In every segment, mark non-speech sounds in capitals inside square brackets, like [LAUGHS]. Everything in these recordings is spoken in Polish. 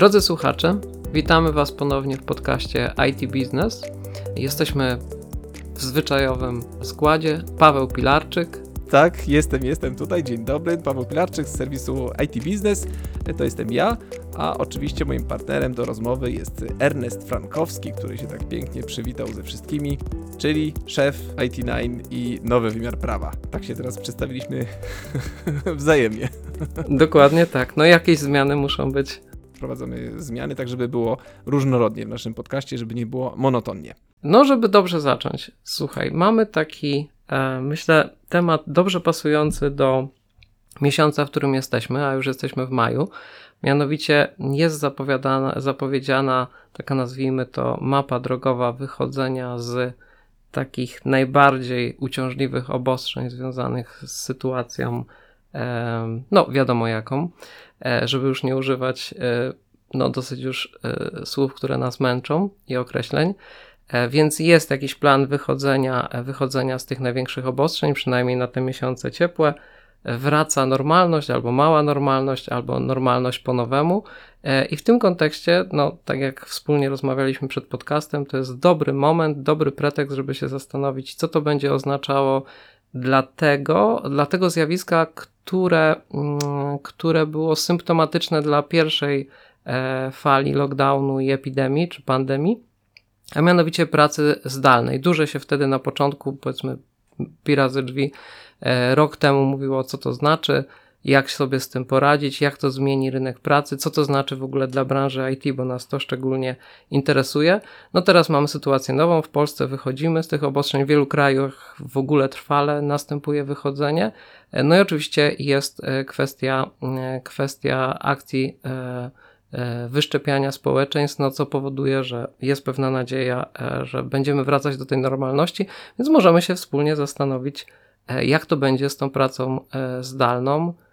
Drodzy słuchacze, witamy Was ponownie w podcaście IT Business. Jesteśmy w zwyczajowym składzie. Paweł Pilarczyk. Tak, jestem, jestem tutaj. Dzień dobry. Paweł Pilarczyk z serwisu IT Business. To jestem ja, a oczywiście moim partnerem do rozmowy jest Ernest Frankowski, który się tak pięknie przywitał ze wszystkimi, czyli szef IT9 i nowy wymiar prawa. Tak się teraz przedstawiliśmy [LAUGHS] wzajemnie. Dokładnie tak. No jakieś zmiany muszą być wprowadzamy zmiany, tak żeby było różnorodnie w naszym podcaście, żeby nie było monotonnie. No, żeby dobrze zacząć. Słuchaj, mamy taki, e, myślę, temat dobrze pasujący do miesiąca, w którym jesteśmy, a już jesteśmy w maju. Mianowicie jest zapowiadana, zapowiedziana taka nazwijmy to mapa drogowa wychodzenia z takich najbardziej uciążliwych obostrzeń związanych z sytuacją, e, no wiadomo jaką. E, żeby już nie używać e, no, dosyć już e, słów, które nas męczą i określeń. Więc jest jakiś plan wychodzenia, wychodzenia z tych największych obostrzeń, przynajmniej na te miesiące ciepłe. Wraca normalność, albo mała normalność, albo normalność po nowemu. I w tym kontekście, no, tak jak wspólnie rozmawialiśmy przed podcastem, to jest dobry moment, dobry pretekst, żeby się zastanowić, co to będzie oznaczało dla tego, dla tego zjawiska, które, mm, które było symptomatyczne dla pierwszej e, fali lockdownu i epidemii czy pandemii, a mianowicie pracy zdalnej. Duże się wtedy na początku, powiedzmy, pi razy drzwi, e, rok temu mówiło, co to znaczy jak sobie z tym poradzić, jak to zmieni rynek pracy, co to znaczy w ogóle dla branży IT, bo nas to szczególnie interesuje. No teraz mamy sytuację nową, w Polsce wychodzimy z tych obostrzeń, w wielu krajach w ogóle trwale następuje wychodzenie. No i oczywiście jest e, kwestia, e, kwestia akcji e, wyszczepiania społeczeństw, no co powoduje, że jest pewna nadzieja, że będziemy wracać do tej normalności, więc możemy się wspólnie zastanowić, jak to będzie z tą pracą zdalną, E,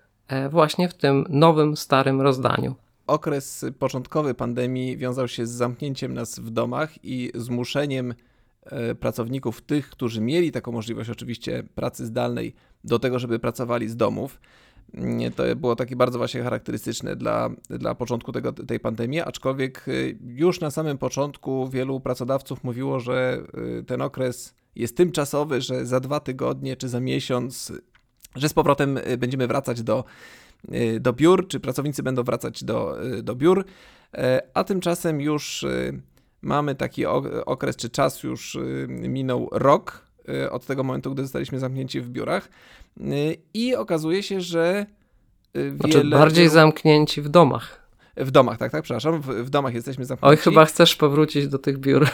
właśnie w tym nowym, starym rozdaniu. Okres początkowy pandemii wiązał się z zamknięciem nas w domach i zmuszeniem e, pracowników, tych, którzy mieli taką możliwość oczywiście pracy zdalnej, do tego, żeby pracowali z domów. Mm, to było takie bardzo właśnie charakterystyczne dla, dla początku tego, tej pandemii, aczkolwiek e, już na samym początku wielu pracodawców mówiło, że ten okres jest tymczasowy, że za dwa tygodnie czy za miesiąc że z powrotem y, będziemy wracać do, y, do biur, czy pracownicy będą wracać do, y, do biur, e, a tymczasem już mamy taki okres, czy czas już minął rok od tego momentu, gdy zostaliśmy zamknięci w biurach i okazuje się, że wiele... Znaczy bardziej zamknięci w domach. W domach, tak, tak, przepraszam, w, w domach jesteśmy zamknięci. Oj, chyba chcesz powrócić do tych biur.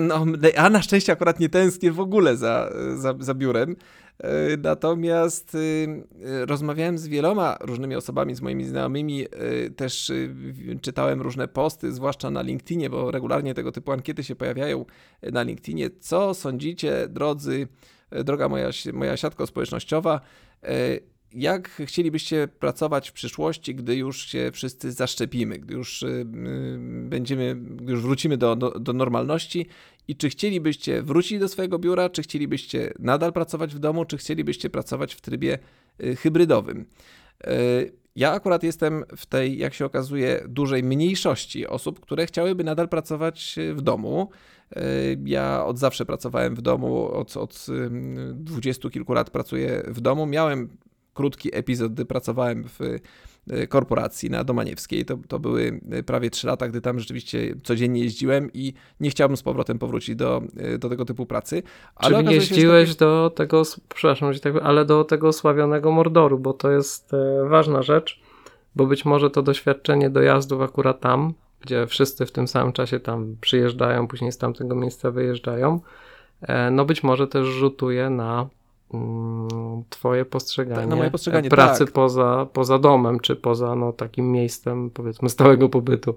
No, a na szczęście akurat nie tęsknię w ogóle za, za, za biurem. E, natomiast y, rozmawiałem z wieloma różnymi osobami, z moimi znajomymi, e, też y, czytałem różne posty, zwłaszcza na LinkedInie, bo regularnie tego typu ankiety się pojawiają na LinkedInie. Co sądzicie, drodzy, e, droga moja, moja siatka społecznościowa, jak chcielibyście pracować w przyszłości, gdy już się wszyscy zaszczepimy, gdy już y, będziemy, gdy już wrócimy do, do, do, normalności i czy chcielibyście wrócić do swojego biura, czy chcielibyście nadal pracować w domu, czy chcielibyście pracować w trybie y, hybrydowym. Y, ja akurat jestem w tej, jak się okazuje, dużej mniejszości osób, które chciałyby nadal pracować w domu. Ja od zawsze pracowałem w domu, od, od dwudziestu kilku lat pracuję w domu. Miałem krótki epizod, gdy pracowałem w e, korporacji na Domaniewskiej. To, to były e, prawie trzy lata, gdy tam rzeczywiście codziennie jeździłem i nie chciałbym z powrotem powrócić do, e, do tego typu pracy. Ale Czyli jeździłeś takie... do tego, przepraszam, tak, ale do tego sławionego Mordoru, bo to jest ważna rzecz, bo być może to doświadczenie dojazdów akurat tam, gdzie wszyscy w tym samym czasie tam przyjeżdżają, później z tamtego miejsca wyjeżdżają, no być może też rzutuje na twoje postrzeganie, tak, moje postrzeganie pracy tak. poza, poza domem, czy poza no, takim miejscem, powiedzmy, stałego pobytu.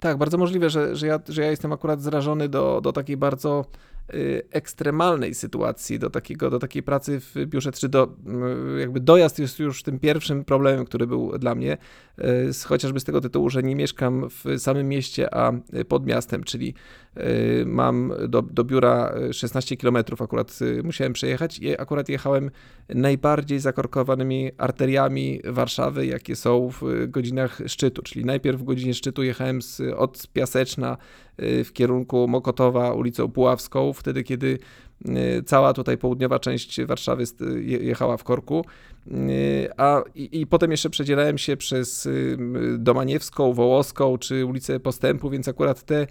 Tak, bardzo możliwe, że, że, ja, że ja jestem akurat zrażony do, do takiej bardzo y, ekstremalnej sytuacji, do, takiego, do takiej pracy w biurze, czy do, y, jakby dojazd jest już tym pierwszym problemem, który był dla mnie, y, chociażby z tego tytułu, że nie mieszkam w samym mieście, a pod miastem, czyli mam do, do biura 16 km akurat musiałem przejechać i akurat jechałem najbardziej zakorkowanymi arteriami Warszawy, jakie są w godzinach szczytu, czyli najpierw w godzinie szczytu jechałem z, od Piaseczna w kierunku Mokotowa ulicą Puławską, wtedy kiedy Y, cała tutaj południowa część Warszawy jechała w korku, y, a i, i, potem jeszcze przedzielałem się przez y, Domaniewską, Wołoską czy ulicę Postępu, więc akurat te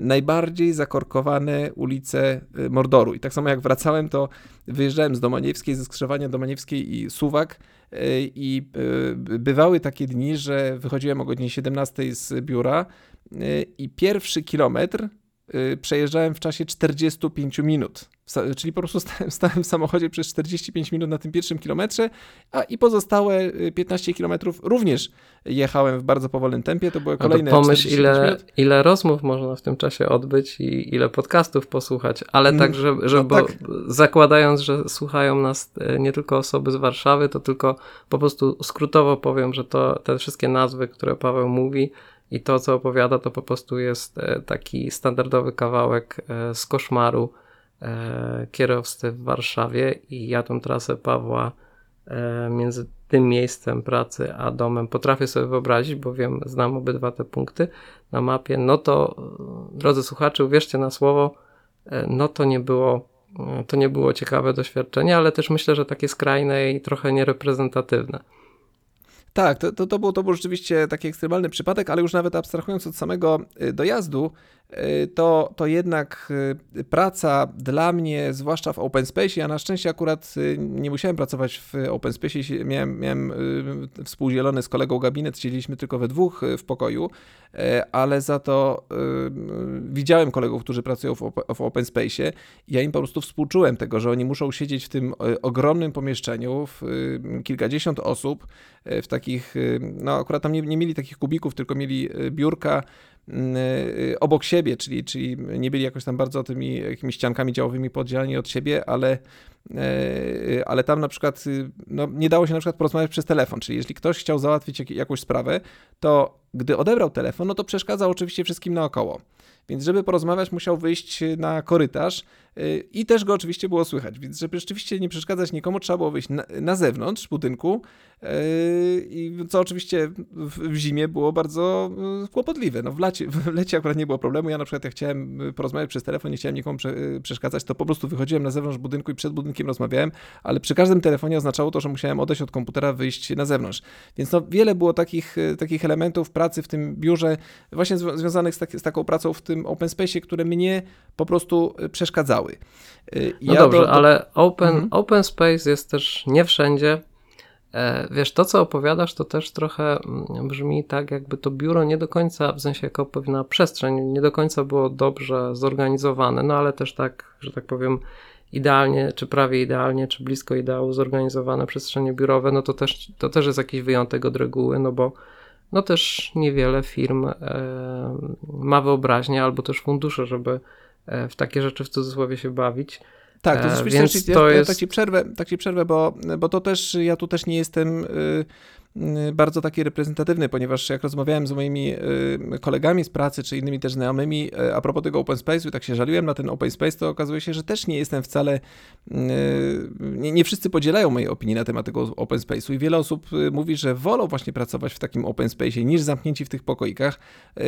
najbardziej zakorkowane ulice Mordoru. I tak samo jak wracałem, to wyjeżdżałem z Domaniewskiej, ze skrzyżowania Domaniewskiej i Suwak i bywały takie dni, że wychodziłem o godzinie 17 z biura i pierwszy kilometr Y, przejeżdżałem w czasie 45 minut. Czyli po prostu stałem, [LAUGHS] stałem w samochodzie przez 45 minut na tym pierwszym kilometrze, a i pozostałe 15 y, kilometrów również jechałem w bardzo powolnym tempie. To były kolejne to pomyśl, ile, ile rozmów można w tym czasie odbyć i ile podcastów posłuchać, ale mm, tak, że, że no bo, tak. zakładając, że słuchają nas y, nie tylko osoby z Warszawy, to tylko po prostu skrótowo powiem, że to te wszystkie nazwy, które Paweł mówi, i to, co opowiada, to po prostu jest e, taki standardowy kawałek e, z koszmaru e, kierowcy w Warszawie i ja tą trasę Pawła między tym miejscem pracy a domem potrafię sobie wyobrazić, bo wiem, znam obydwa te punkty na mapie, no to drodzy słuchacze, uwierzcie na słowo, no to nie było to nie było ciekawe doświadczenie, ale też myślę, że takie skrajne i trochę niereprezentatywne. Tak, to, to, to, był, to był rzeczywiście taki ekstremalny przypadek, ale już nawet abstrahując od samego y, dojazdu, to, to jednak y, praca dla mnie, zwłaszcza w open space, ja na szczęście akurat nie musiałem pracować w open space, miałem, miałem współdzielony z kolegą gabinet, siedzieliśmy tylko we dwóch w pokoju, ale za to widziałem kolegów, którzy pracują w open space ja im po prostu współczułem tego, że oni muszą siedzieć w tym ogromnym pomieszczeniu, w kilkadziesiąt osób, w takich, y, no akurat tam nie, nie mieli takich kubików, tylko mieli y, biurka y, obok siebie, czyli, czyli nie byli jakoś tam bardzo tymi jakimiś ściankami działowymi podzieleni od siebie, ale, ale tam na przykład no, nie dało się na przykład porozmawiać przez telefon, czyli jeśli ktoś chciał załatwić jakąś sprawę, to gdy odebrał telefon, no to przeszkadzał oczywiście wszystkim naokoło. Więc żeby porozmawiać, musiał wyjść na korytarz y, i też go oczywiście było słychać. Więc żeby rzeczywiście nie przeszkadzać nikomu, trzeba było wyjść na, na zewnątrz budynku, y, i co oczywiście w, zimie było bardzo y, kłopotliwe. No w, lacie, w lecie akurat nie było problemu. Ja na przykład jak chciałem porozmawiać przez telefon, nie chciałem nikomu prze, przeszkadzać, to po prostu wychodziłem na zewnątrz budynku i przed budynkiem rozmawiałem, ale przy każdym telefonie oznaczało to, że musiałem odejść od komputera, wyjść na zewnątrz. Więc no wiele było takich, takich elementów pracy w tym biurze, właśnie związanych z, tak, z taką pracą w tym open space, które mnie po prostu y, przeszkadzały. Y, no ja dobrze, do, do... ale open, mhm. open space jest też nie wszędzie. E, wiesz, to co opowiadasz, to też trochę mm, brzmi tak, jakby to biuro nie do końca, w sensie jako pewna przestrzeń, nie do końca było dobrze zorganizowane, no ale też tak, że tak powiem, idealnie, czy prawie idealnie, czy blisko ideału zorganizowane przestrzenie biurowe, no to też, to też jest jakiś wyjątek od reguły, no bo no też niewiele firm e, ma wyobraźnię albo też fundusze, żeby w takie rzeczy w cudzysłowie się bawić. Tak, to e, rzeczywiście, Więc to ja, jest... tak ci przerwę, tak ci przerwę bo, bo to też, ja tu też nie jestem Y, bardzo taki reprezentatywny, ponieważ jak rozmawiałem z moimi y, kolegami z pracy, czy innymi też znajomymi y, a propos tego open space'u, tak się żaliłem na ten open space, to okazuje się, że też nie jestem wcale, nie, nie wszyscy podzielają mojej opinii na temat tego open space'u i wiele osób mówi, że wolą właśnie pracować w takim open space'ie niż zamknięci w tych pokoikach,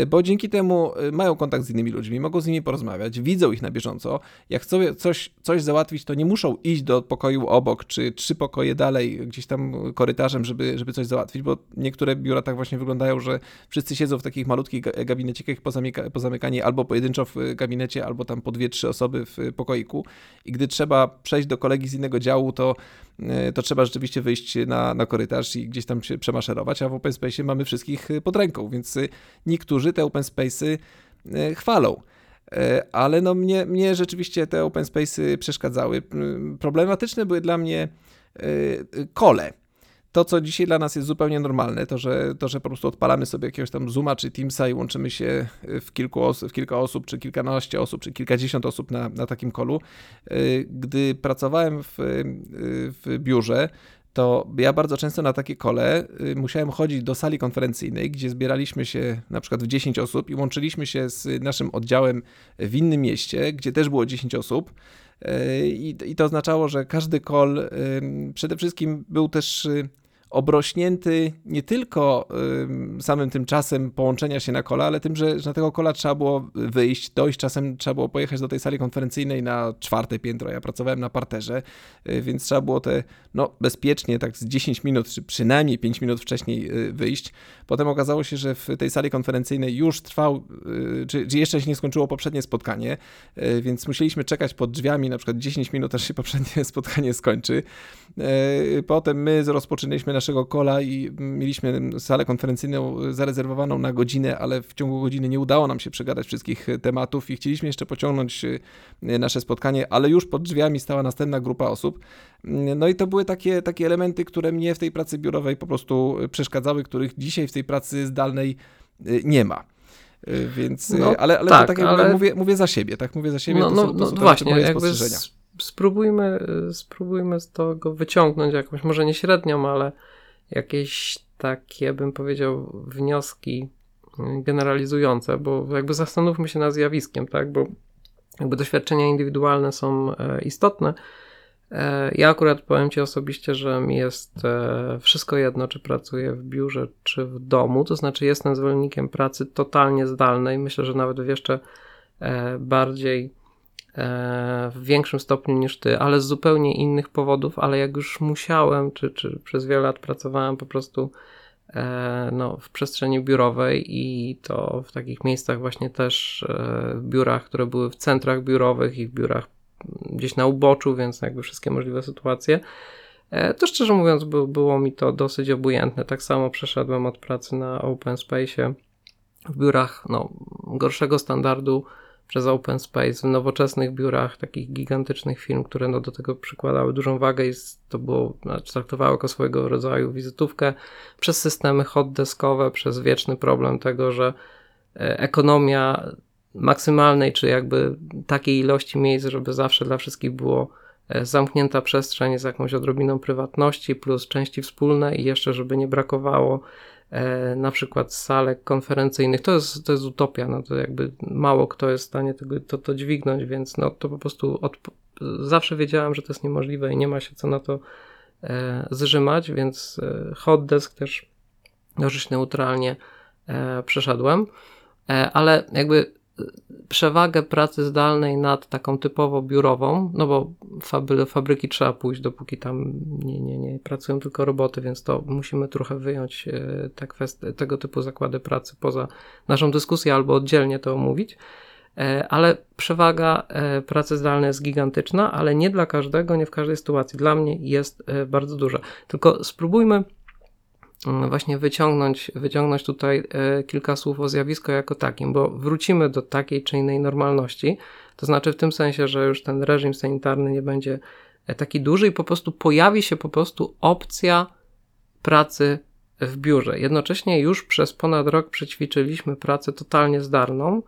bo dzięki temu mają kontakt z innymi ludźmi, mogą z nimi porozmawiać, widzą ich na bieżąco. Jak chcą coś, coś załatwić, to nie muszą iść do pokoju obok, czy trzy pokoje dalej, gdzieś tam korytarzem, żeby, żeby coś załatwić, bo niektóre biura tak właśnie wyglądają, że wszyscy siedzą w takich malutkich gabinecikach pozamyka, pozamykani albo pojedynczo w gabinecie, albo tam po dwie, trzy osoby w pokoiku. I gdy trzeba przejść do kolegi z innego działu, to, e, to trzeba rzeczywiście wyjść na, na korytarz i gdzieś tam się przemaszerować, a w open space mamy wszystkich pod ręką, więc niektórzy te open space'y e, chwalą. E, ale no mnie, mnie rzeczywiście te open space'y przeszkadzały. Problematyczne były dla mnie kole to, co dzisiaj dla nas jest zupełnie normalne, to że, to, że po prostu odpalamy sobie jakiegoś tam Zooma czy Teamsa i łączymy się w, kilku os w kilka osób, czy kilkanaście osób, czy kilkadziesiąt osób na, na takim kolu. Y, gdy pracowałem w, y, w biurze, to ja bardzo często na takie kole y, musiałem chodzić do sali konferencyjnej, gdzie zbieraliśmy się na przykład w 10 osób i łączyliśmy się z naszym oddziałem w innym mieście, gdzie też było 10 osób. Y, I, to oznaczało, że każdy kol przede wszystkim był też obrośnięty nie tylko samym tym czasem połączenia się na kola, ale tym, że, na tego kola trzeba było wyjść, dojść, czasem trzeba było pojechać do tej sali konferencyjnej na czwarte piętro. Ja pracowałem na parterze, y, więc trzeba było te, no bezpiecznie, tak z 10 minut, czy przynajmniej 5 minut wcześniej y, wyjść. Potem okazało się, że w tej sali konferencyjnej już trwał, y, czy, czy jeszcze się nie skończyło poprzednie spotkanie, więc musieliśmy czekać pod drzwiami na przykład 10 minut, aż się poprzednie [LAUGHS] spotkanie skończy. Potem my rozpoczynaliśmy naszego kola i mieliśmy salę konferencyjną zarezerwowaną na godzinę, ale w ciągu godziny nie udało nam się przegadać wszystkich tematów i chcieliśmy jeszcze pociągnąć e, nasze spotkanie, ale już pod drzwiami stała następna grupa osób. No i to były takie, takie elementy, które mnie w tej pracy biurowej po prostu przeszkadzały, których dzisiaj w tej pracy zdalnej e, nie ma. E, więc, no, ale, ale tak, tak jak ale... mówię, mówię za siebie, tak? Mówię za siebie. No, to no, są, to no, są właśnie, moje spostrzeżenia spróbujmy, spróbujmy z tego wyciągnąć jakąś, może nie średnią, ale jakieś takie, bym powiedział, wnioski generalizujące, bo jakby zastanówmy się nad zjawiskiem, tak, bo jakby doświadczenia indywidualne są e, istotne. E, ja akurat powiem Ci osobiście, że mi jest e, wszystko jedno, czy pracuję w biurze, czy w domu, to znaczy jestem zwolennikiem pracy totalnie zdalnej, myślę, że nawet w jeszcze bardziej w większym stopniu niż ty, ale z zupełnie innych powodów, ale jak już musiałem, czy, czy przez wiele lat pracowałem po prostu e, no, w przestrzeni biurowej i to w takich miejscach właśnie też e, w biurach, które były w centrach biurowych i w biurach gdzieś na uboczu, więc jakby wszystkie możliwe sytuacje, to szczerze mówiąc by, było mi to dosyć obojętne. Tak samo przeszedłem od pracy na open space w biurach no, gorszego standardu przez open space w nowoczesnych biurach takich gigantycznych firm, które no do tego przykładały dużą wagę i to było, znaczy traktowały jako swojego rodzaju wizytówkę, przez systemy hot deskowe, przez wieczny problem tego, że e, ekonomia maksymalnej, czy jakby takiej ilości miejsc, żeby zawsze dla wszystkich było e, zamknięta przestrzeń z jakąś odrobiną prywatności, plus części wspólne i jeszcze, żeby nie brakowało na przykład salek konferencyjnych, to jest, to jest utopia, no to jakby mało kto jest w stanie tego, to, to dźwignąć, więc no to po prostu od, zawsze wiedziałem, że to jest niemożliwe i nie ma się co na to e, zrzymać, więc e, hot desk też dość neutralnie e, przeszedłem, e, ale jakby przewagę pracy zdalnej nad taką typowo biurową, no bo fabry, fabryki trzeba pójść, dopóki tam nie, nie, nie pracują tylko roboty, więc to musimy trochę wyjąć e, te kwestie, tego typu zakłady pracy poza naszą dyskusję albo oddzielnie to omówić. E, ale przewaga e, pracy zdalnej jest gigantyczna, ale nie dla każdego, nie w każdej sytuacji. Dla mnie jest bardzo duża. Tylko spróbujmy właśnie wyciągnąć, wyciągnąć tutaj e, kilka słów o zjawisku jako takim, bo wrócimy do takiej czy innej normalności, to znaczy w tym sensie, że już ten reżim sanitarny nie będzie e, taki duży i po prostu pojawi się po prostu opcja pracy w biurze. Jednocześnie już przez ponad rok przećwiczyliśmy pracę totalnie zdarną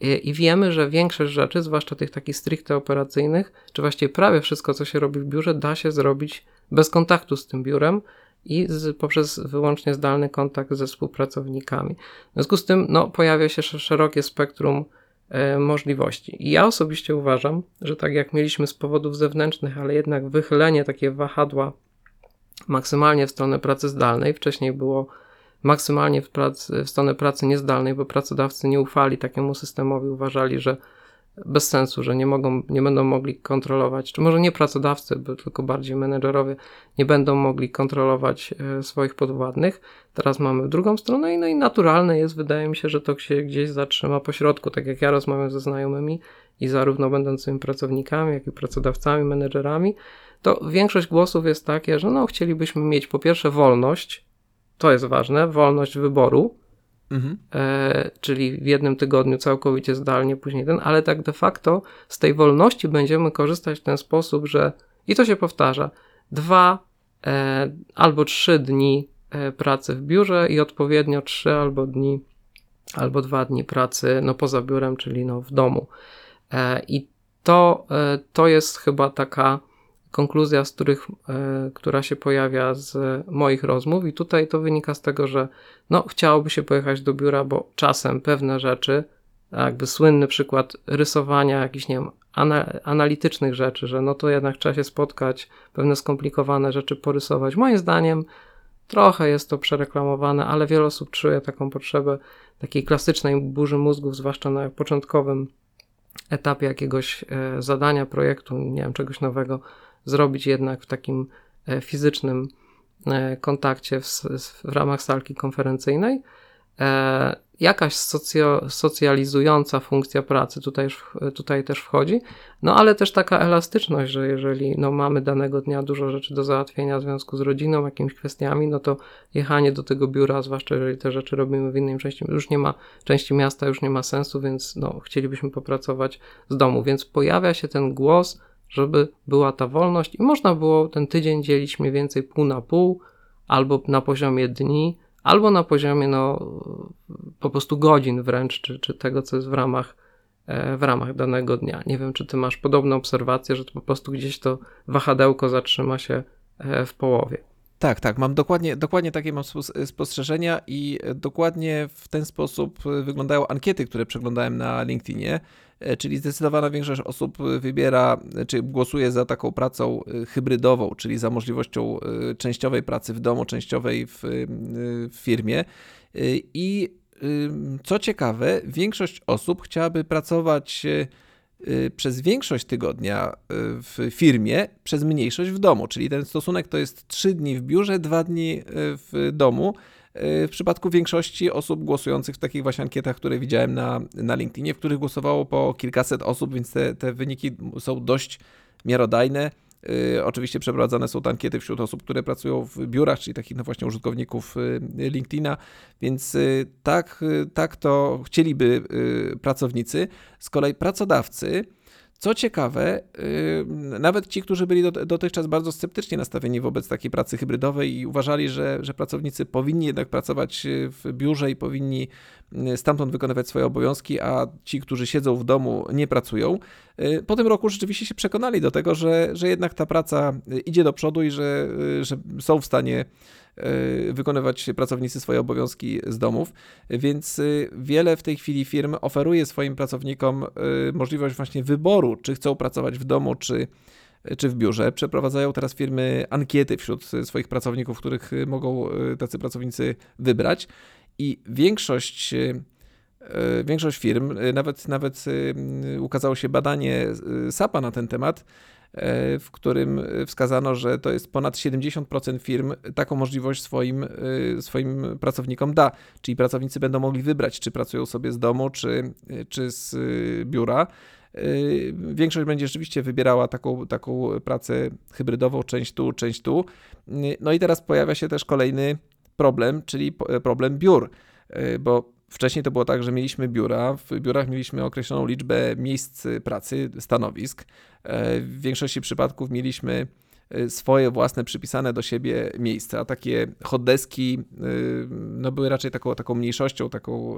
e, i wiemy, że większość rzeczy, zwłaszcza tych takich stricte operacyjnych, czy właściwie prawie wszystko, co się robi w biurze, da się zrobić bez kontaktu z tym biurem, i z, poprzez wyłącznie zdalny kontakt ze współpracownikami. W związku z tym no, pojawia się szerokie spektrum e, możliwości. I ja osobiście uważam, że tak jak mieliśmy z powodów zewnętrznych, ale jednak wychylenie takie wahadła maksymalnie w stronę pracy zdalnej, wcześniej było maksymalnie w, w stronę pracy niezdalnej, bo pracodawcy nie ufali takiemu systemowi, uważali, że bez sensu, że nie mogą, nie będą mogli kontrolować, czy może nie pracodawcy, tylko bardziej menedżerowie nie będą mogli kontrolować e, swoich podwładnych. Teraz mamy drugą stronę i no i naturalne jest, wydaje mi się, że to się gdzieś zatrzyma po środku, tak jak ja rozmawiam ze znajomymi i zarówno będącymi pracownikami, jak i pracodawcami, menedżerami, to większość głosów jest takie, że no chcielibyśmy mieć po pierwsze wolność, to jest ważne, wolność wyboru, Mhm. E, czyli w jednym tygodniu całkowicie zdalnie, później ten, ale tak de facto z tej wolności będziemy korzystać w ten sposób, że i to się powtarza, dwa e, albo trzy dni e, pracy w biurze i odpowiednio trzy albo dni, albo dwa dni pracy no, poza biurem, czyli no, w domu. E, I to, e, to jest chyba taka konkluzja, z których, która się pojawia z moich rozmów, i tutaj to wynika z tego, że no, chciałoby się pojechać do biura, bo czasem pewne rzeczy, jakby słynny przykład rysowania jakichś, nie wiem, analitycznych rzeczy, że no to jednak trzeba się spotkać, pewne skomplikowane rzeczy porysować. Moim zdaniem trochę jest to przereklamowane, ale wiele osób czuje taką potrzebę takiej klasycznej burzy mózgów, zwłaszcza na początkowym etapie jakiegoś e, zadania, projektu, nie wiem, czegoś nowego, zrobić jednak w takim e, fizycznym e, kontakcie w, w ramach salki konferencyjnej. Jakaś socjo, socjalizująca funkcja pracy tutaj, tutaj też wchodzi, no ale też taka elastyczność, że jeżeli no, mamy danego dnia dużo rzeczy do załatwienia w związku z rodziną, jakimiś kwestiami, no to jechanie do tego biura, zwłaszcza jeżeli te rzeczy robimy w innej części, już nie ma części miasta, już nie ma sensu, więc no, chcielibyśmy popracować z domu, więc pojawia się ten głos, żeby była ta wolność i można było ten tydzień dzielić mniej więcej pół na pół, albo na poziomie dni, albo na poziomie no, po prostu godzin wręcz, czy, czy tego, co jest w ramach, e, w ramach danego dnia. Nie wiem, czy ty masz podobną obserwację, że po prostu gdzieś to wahadełko zatrzyma się e, w połowie. Tak, tak, mam dokładnie, dokładnie takie mam spostrzeżenia i dokładnie w ten sposób wyglądają ankiety, które przeglądałem na LinkedInie, e, czyli zdecydowana większość osób wybiera, czy głosuje za taką pracą e, hybrydową, czyli za możliwością e, częściowej pracy w domu, częściowej w, w firmie. I co ciekawe, większość osób chciałaby pracować przez większość tygodnia y, w firmie, przez mniejszość w domu. Czyli ten stosunek to jest 3 dni w biurze, 2 dni y, w domu. W przypadku większości osób głosujących w takich właśnie ankietach, które widziałem na, na LinkedInie, w których głosowało po kilkaset osób, więc te, te wyniki są dość miarodajne. Y, oczywiście przeprowadzane są ankiety wśród osób, które pracują w biurach, czyli takich no właśnie użytkowników y, LinkedIna, więc y, tak, tak to chcieliby pracownicy. Z kolei pracodawcy co ciekawe, nawet ci, którzy byli dotychczas bardzo sceptycznie nastawieni wobec takiej pracy hybrydowej i uważali, że, że pracownicy powinni jednak pracować w biurze i powinni stamtąd wykonywać swoje obowiązki, a ci, którzy siedzą w domu, nie pracują, po tym roku rzeczywiście się przekonali do tego, że, że jednak ta praca idzie do przodu i że, że są w stanie wykonywać pracownicy swoje obowiązki z domów, więc e, wiele w tej chwili firm oferuje swoim pracownikom e, możliwość właśnie wyboru, czy chcą pracować w domu, czy czy w biurze. Przeprowadzają teraz firmy ankiety wśród swoich pracowników, których mogą tacy pracownicy wybrać. I większość, większość firm, nawet, nawet ukazało się badanie SAPA na ten temat, w którym wskazano, że to jest ponad 70% firm taką możliwość swoim, e, swoim pracownikom da. Czyli pracownicy będą mogli wybrać, czy pracują sobie z domu, czy, czy z biura. E, większość będzie rzeczywiście wybierała taką, taką pracę hybrydową, część tu, część tu. No i teraz pojawia się też kolejny problem, czyli problem biur, bo Wcześniej to było tak, że mieliśmy biura, w biurach mieliśmy określoną liczbę miejsc pracy, stanowisk. E, w większości przypadków mieliśmy e, swoje własne przypisane do siebie miejsca, takie hotdeski e, no, były raczej taką, taką mniejszością, taką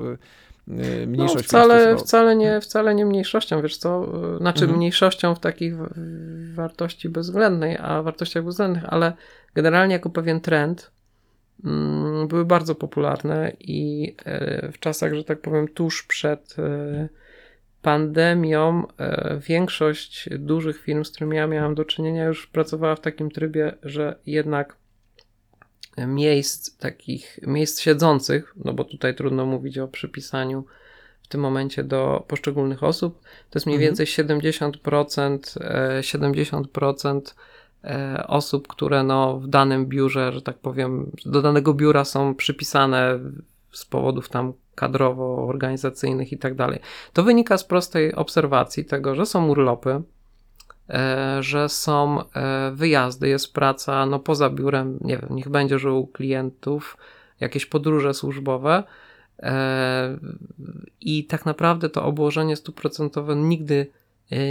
mniejszością. No, wcale, wcale, nie, wcale nie mniejszością, wiesz co, znaczy mhm. mniejszością w takich wartości bezwzględnej, a wartościach bezwzględnych, ale generalnie jako pewien trend były bardzo popularne i e, w czasach, że tak powiem, tuż przed e, pandemią e, większość dużych firm, z którymi ja miałam do czynienia, już pracowała w takim trybie, że jednak miejsc takich, miejsc siedzących, no bo tutaj trudno mówić o przypisaniu w tym momencie do poszczególnych osób, to jest mniej mhm. więcej 70%, 70% E, osób, które no w danym biurze, że tak powiem, do danego biura są przypisane z powodów tam kadrowo-organizacyjnych i tak dalej. To wynika z prostej obserwacji tego, że są urlopy, e, że są e, wyjazdy, jest praca no poza biurem, nie wiem, niech będzie, że u klientów, jakieś podróże służbowe i tak naprawdę to obłożenie stuprocentowe nigdy,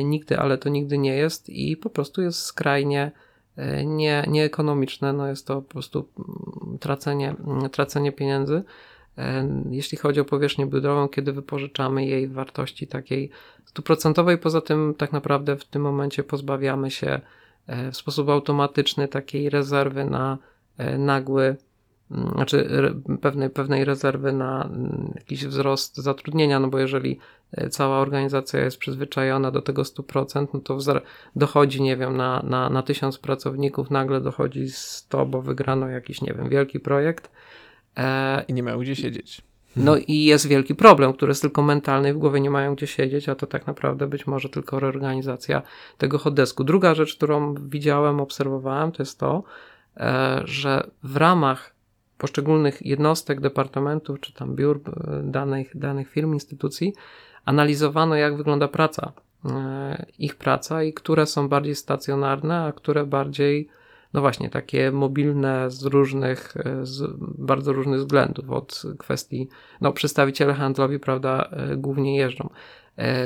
nigdy, ale to nigdy nie jest i po prostu jest skrajnie E, nie, nieekonomiczne, no jest to po prostu mm, tracenie, mm, tracenie pieniędzy. E, jeśli chodzi o powierzchnię biurową, kiedy wypożyczamy jej wartości takiej stuprocentowej, poza tym tak naprawdę w tym momencie pozbawiamy się w sposób automatyczny takiej rezerwy na nagły Mm, znaczy pewnej, pewnej rezerwy na jakiś wzrost zatrudnienia, no bo jeżeli e, cała organizacja jest przyzwyczajona do tego 100%, no to dochodzi, nie wiem, na, na, na 1000 pracowników, nagle dochodzi 100, bo wygrano jakiś, nie wiem, wielki projekt. E, I nie mają gdzie siedzieć. No i jest wielki problem, który jest tylko mentalny i w głowie nie mają gdzie siedzieć, a to tak naprawdę być może tylko reorganizacja tego hotdesku. Druga rzecz, którą widziałem, obserwowałem, to jest to, e, że w ramach poszczególnych jednostek, departamentów czy tam biur e, danych, danych firm, instytucji, analizowano, jak wygląda praca, e, ich praca i które są bardziej stacjonarne, a które bardziej, no właśnie, takie mobilne z różnych, e, z bardzo różnych względów, od kwestii, no przedstawiciele handlowi, prawda, głównie jeżdżą.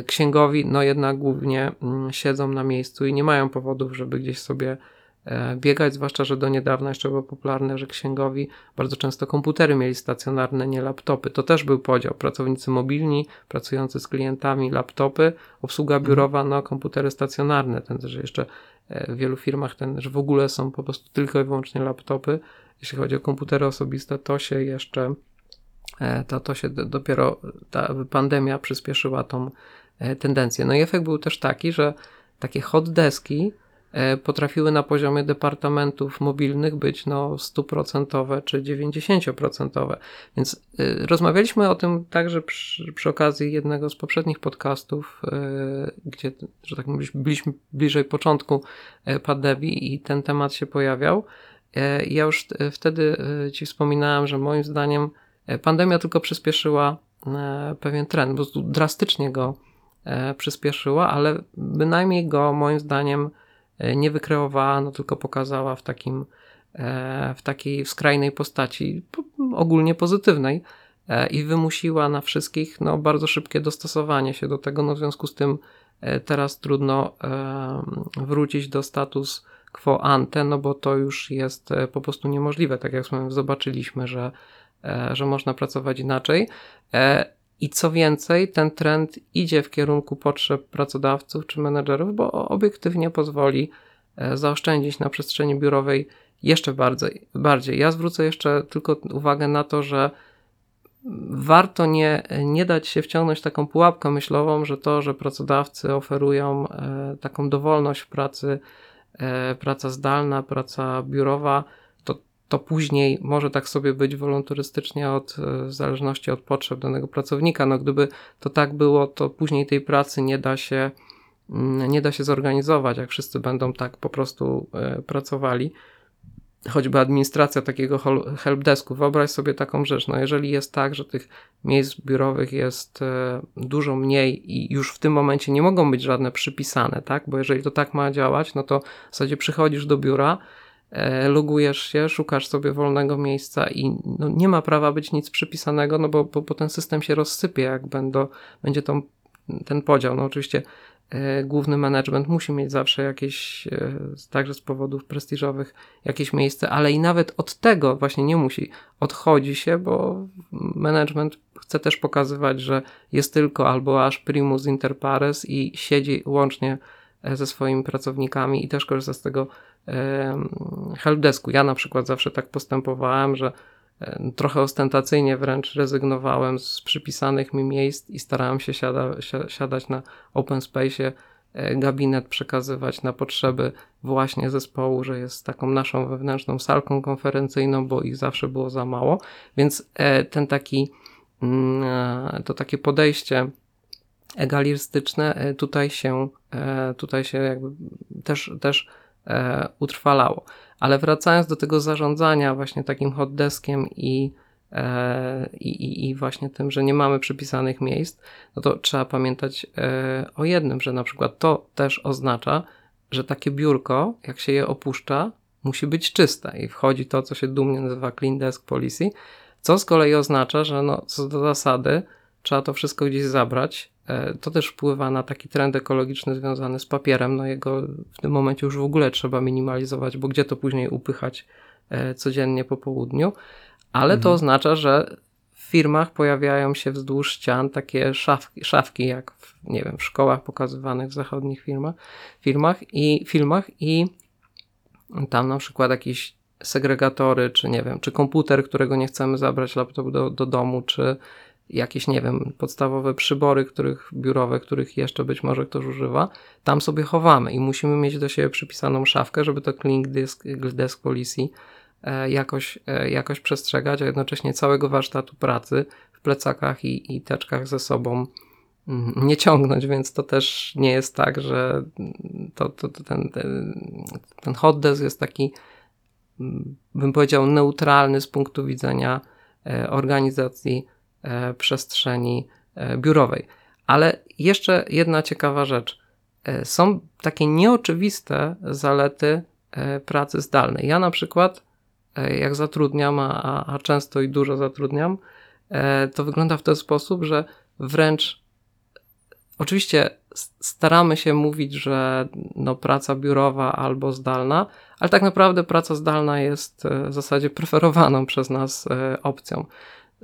Księgowi, no jednak głównie mm, siedzą na miejscu i nie mają powodów, żeby gdzieś sobie E, biegać, zwłaszcza, że do niedawna jeszcze było popularne, że księgowi bardzo często komputery mieli stacjonarne, nie laptopy. To też był podział. Pracownicy mobilni, pracujący z klientami, laptopy, obsługa mhm. biurowa, no komputery stacjonarne. Ten, że jeszcze e, w wielu firmach ten, że w ogóle są po prostu tylko i wyłącznie laptopy. Jeśli chodzi o komputery osobiste, to się jeszcze, e, to, to się dopiero ta pandemia przyspieszyła tą tendencję. No i efekt był też taki, że takie hot deski, E, potrafiły na poziomie departamentów mobilnych być no 100% czy 90%. Więc e, rozmawialiśmy o tym także przy, przy okazji jednego z poprzednich podcastów, e, gdzie, że tak mówić, byliśmy bliżej początku pandemii i ten temat się pojawiał. Ja już wtedy Ci wspominałem, że moim zdaniem pandemia tylko przyspieszyła pewien trend, bo drastycznie go przyspieszyła, ale bynajmniej go moim zdaniem E, nie wykreowała, no tylko pokazała w takim, e, w takiej skrajnej postaci, ogólnie pozytywnej e, i wymusiła na wszystkich no, bardzo szybkie dostosowanie się do tego. No, w związku z tym teraz trudno wrócić do status quo ante, no bo to już jest po prostu niemożliwe. Tak jak zobaczyliśmy, że, że można pracować inaczej. I co więcej, ten trend idzie w kierunku potrzeb pracodawców czy menedżerów, bo obiektywnie pozwoli e, zaoszczędzić na przestrzeni biurowej jeszcze bardziej. bardziej. Ja zwrócę jeszcze tylko uwagę na to, że warto nie, nie dać się wciągnąć taką pułapkę myślową, że to, że pracodawcy oferują e, taką dowolność w pracy, e, praca zdalna, praca biurowa, to później może tak sobie być wolontarystycznie od, e, w zależności od potrzeb danego pracownika. No gdyby to tak było, to później tej pracy nie da się, mm, nie da się zorganizować, jak wszyscy będą tak po prostu e, pracowali. Choćby administracja takiego helpdesku. Wyobraź sobie taką rzecz. No jeżeli jest tak, że tych miejsc biurowych jest e, dużo mniej i już w tym momencie nie mogą być żadne przypisane, tak? Bo jeżeli to tak ma działać, no to w zasadzie przychodzisz do biura, logujesz się, szukasz sobie wolnego miejsca i no, nie ma prawa być nic przypisanego, no bo, bo, bo ten system się rozsypie, jak będą, będzie ten podział. No oczywiście e, główny management musi mieć zawsze jakieś, e, także z powodów prestiżowych, jakieś miejsce, ale i nawet od tego właśnie nie musi. Odchodzi się, bo management chce też pokazywać, że jest tylko albo aż primus inter pares i siedzi łącznie ze swoimi pracownikami i też korzysta z tego helpdesku. Ja na przykład zawsze tak postępowałem, że trochę ostentacyjnie wręcz rezygnowałem z przypisanych mi miejsc i starałem się siada, siadać na open space, e, gabinet przekazywać na potrzeby właśnie zespołu, że jest taką naszą wewnętrzną salką konferencyjną, bo ich zawsze było za mało. Więc e, ten taki, mm, e, to takie podejście egalistyczne tutaj się, tutaj się jakby też, też utrwalało. Ale wracając do tego zarządzania właśnie takim hotdeskiem i, e, i, i właśnie tym, że nie mamy przypisanych miejsc, no to trzeba pamiętać e, o jednym, że na przykład to też oznacza, że takie biurko, jak się je opuszcza, musi być czyste i wchodzi to, co się dumnie nazywa clean desk policy, co z kolei oznacza, że no, co do zasady trzeba to wszystko gdzieś zabrać, E, to też wpływa na taki trend ekologiczny związany z papierem. No jego w tym momencie już w ogóle trzeba minimalizować, bo gdzie to później upychać e, codziennie po południu. Ale mhm. to oznacza, że w firmach pojawiają się wzdłuż ścian takie szafki, szafki jak w, nie wiem, w szkołach pokazywanych w zachodnich firmach, firmach i filmach i tam na przykład jakieś segregatory, czy nie wiem, czy komputer, którego nie chcemy zabrać laptop do, do domu, czy jakieś, nie wiem, podstawowe przybory, których biurowe, których jeszcze być może ktoś używa, tam sobie chowamy i musimy mieć do siebie przypisaną szafkę, żeby to Clean Disk, Desk Policy e, jakoś, e, jakoś przestrzegać, a jednocześnie całego warsztatu pracy w plecakach i, i teczkach ze sobą mm, nie ciągnąć, więc to też nie jest tak, że to, to, to ten, ten, ten hot desk jest taki, mm, bym powiedział, neutralny z punktu widzenia e, organizacji przestrzeni e, biurowej. Ale jeszcze jedna ciekawa rzecz. E, są takie nieoczywiste zalety pracy zdalnej. Ja na przykład, jak zatrudniam, a, a często i dużo zatrudniam, to wygląda w ten sposób, że wręcz oczywiście staramy się mówić, że no, praca biurowa albo zdalna, ale tak naprawdę praca zdalna jest w zasadzie preferowaną przez nas opcją.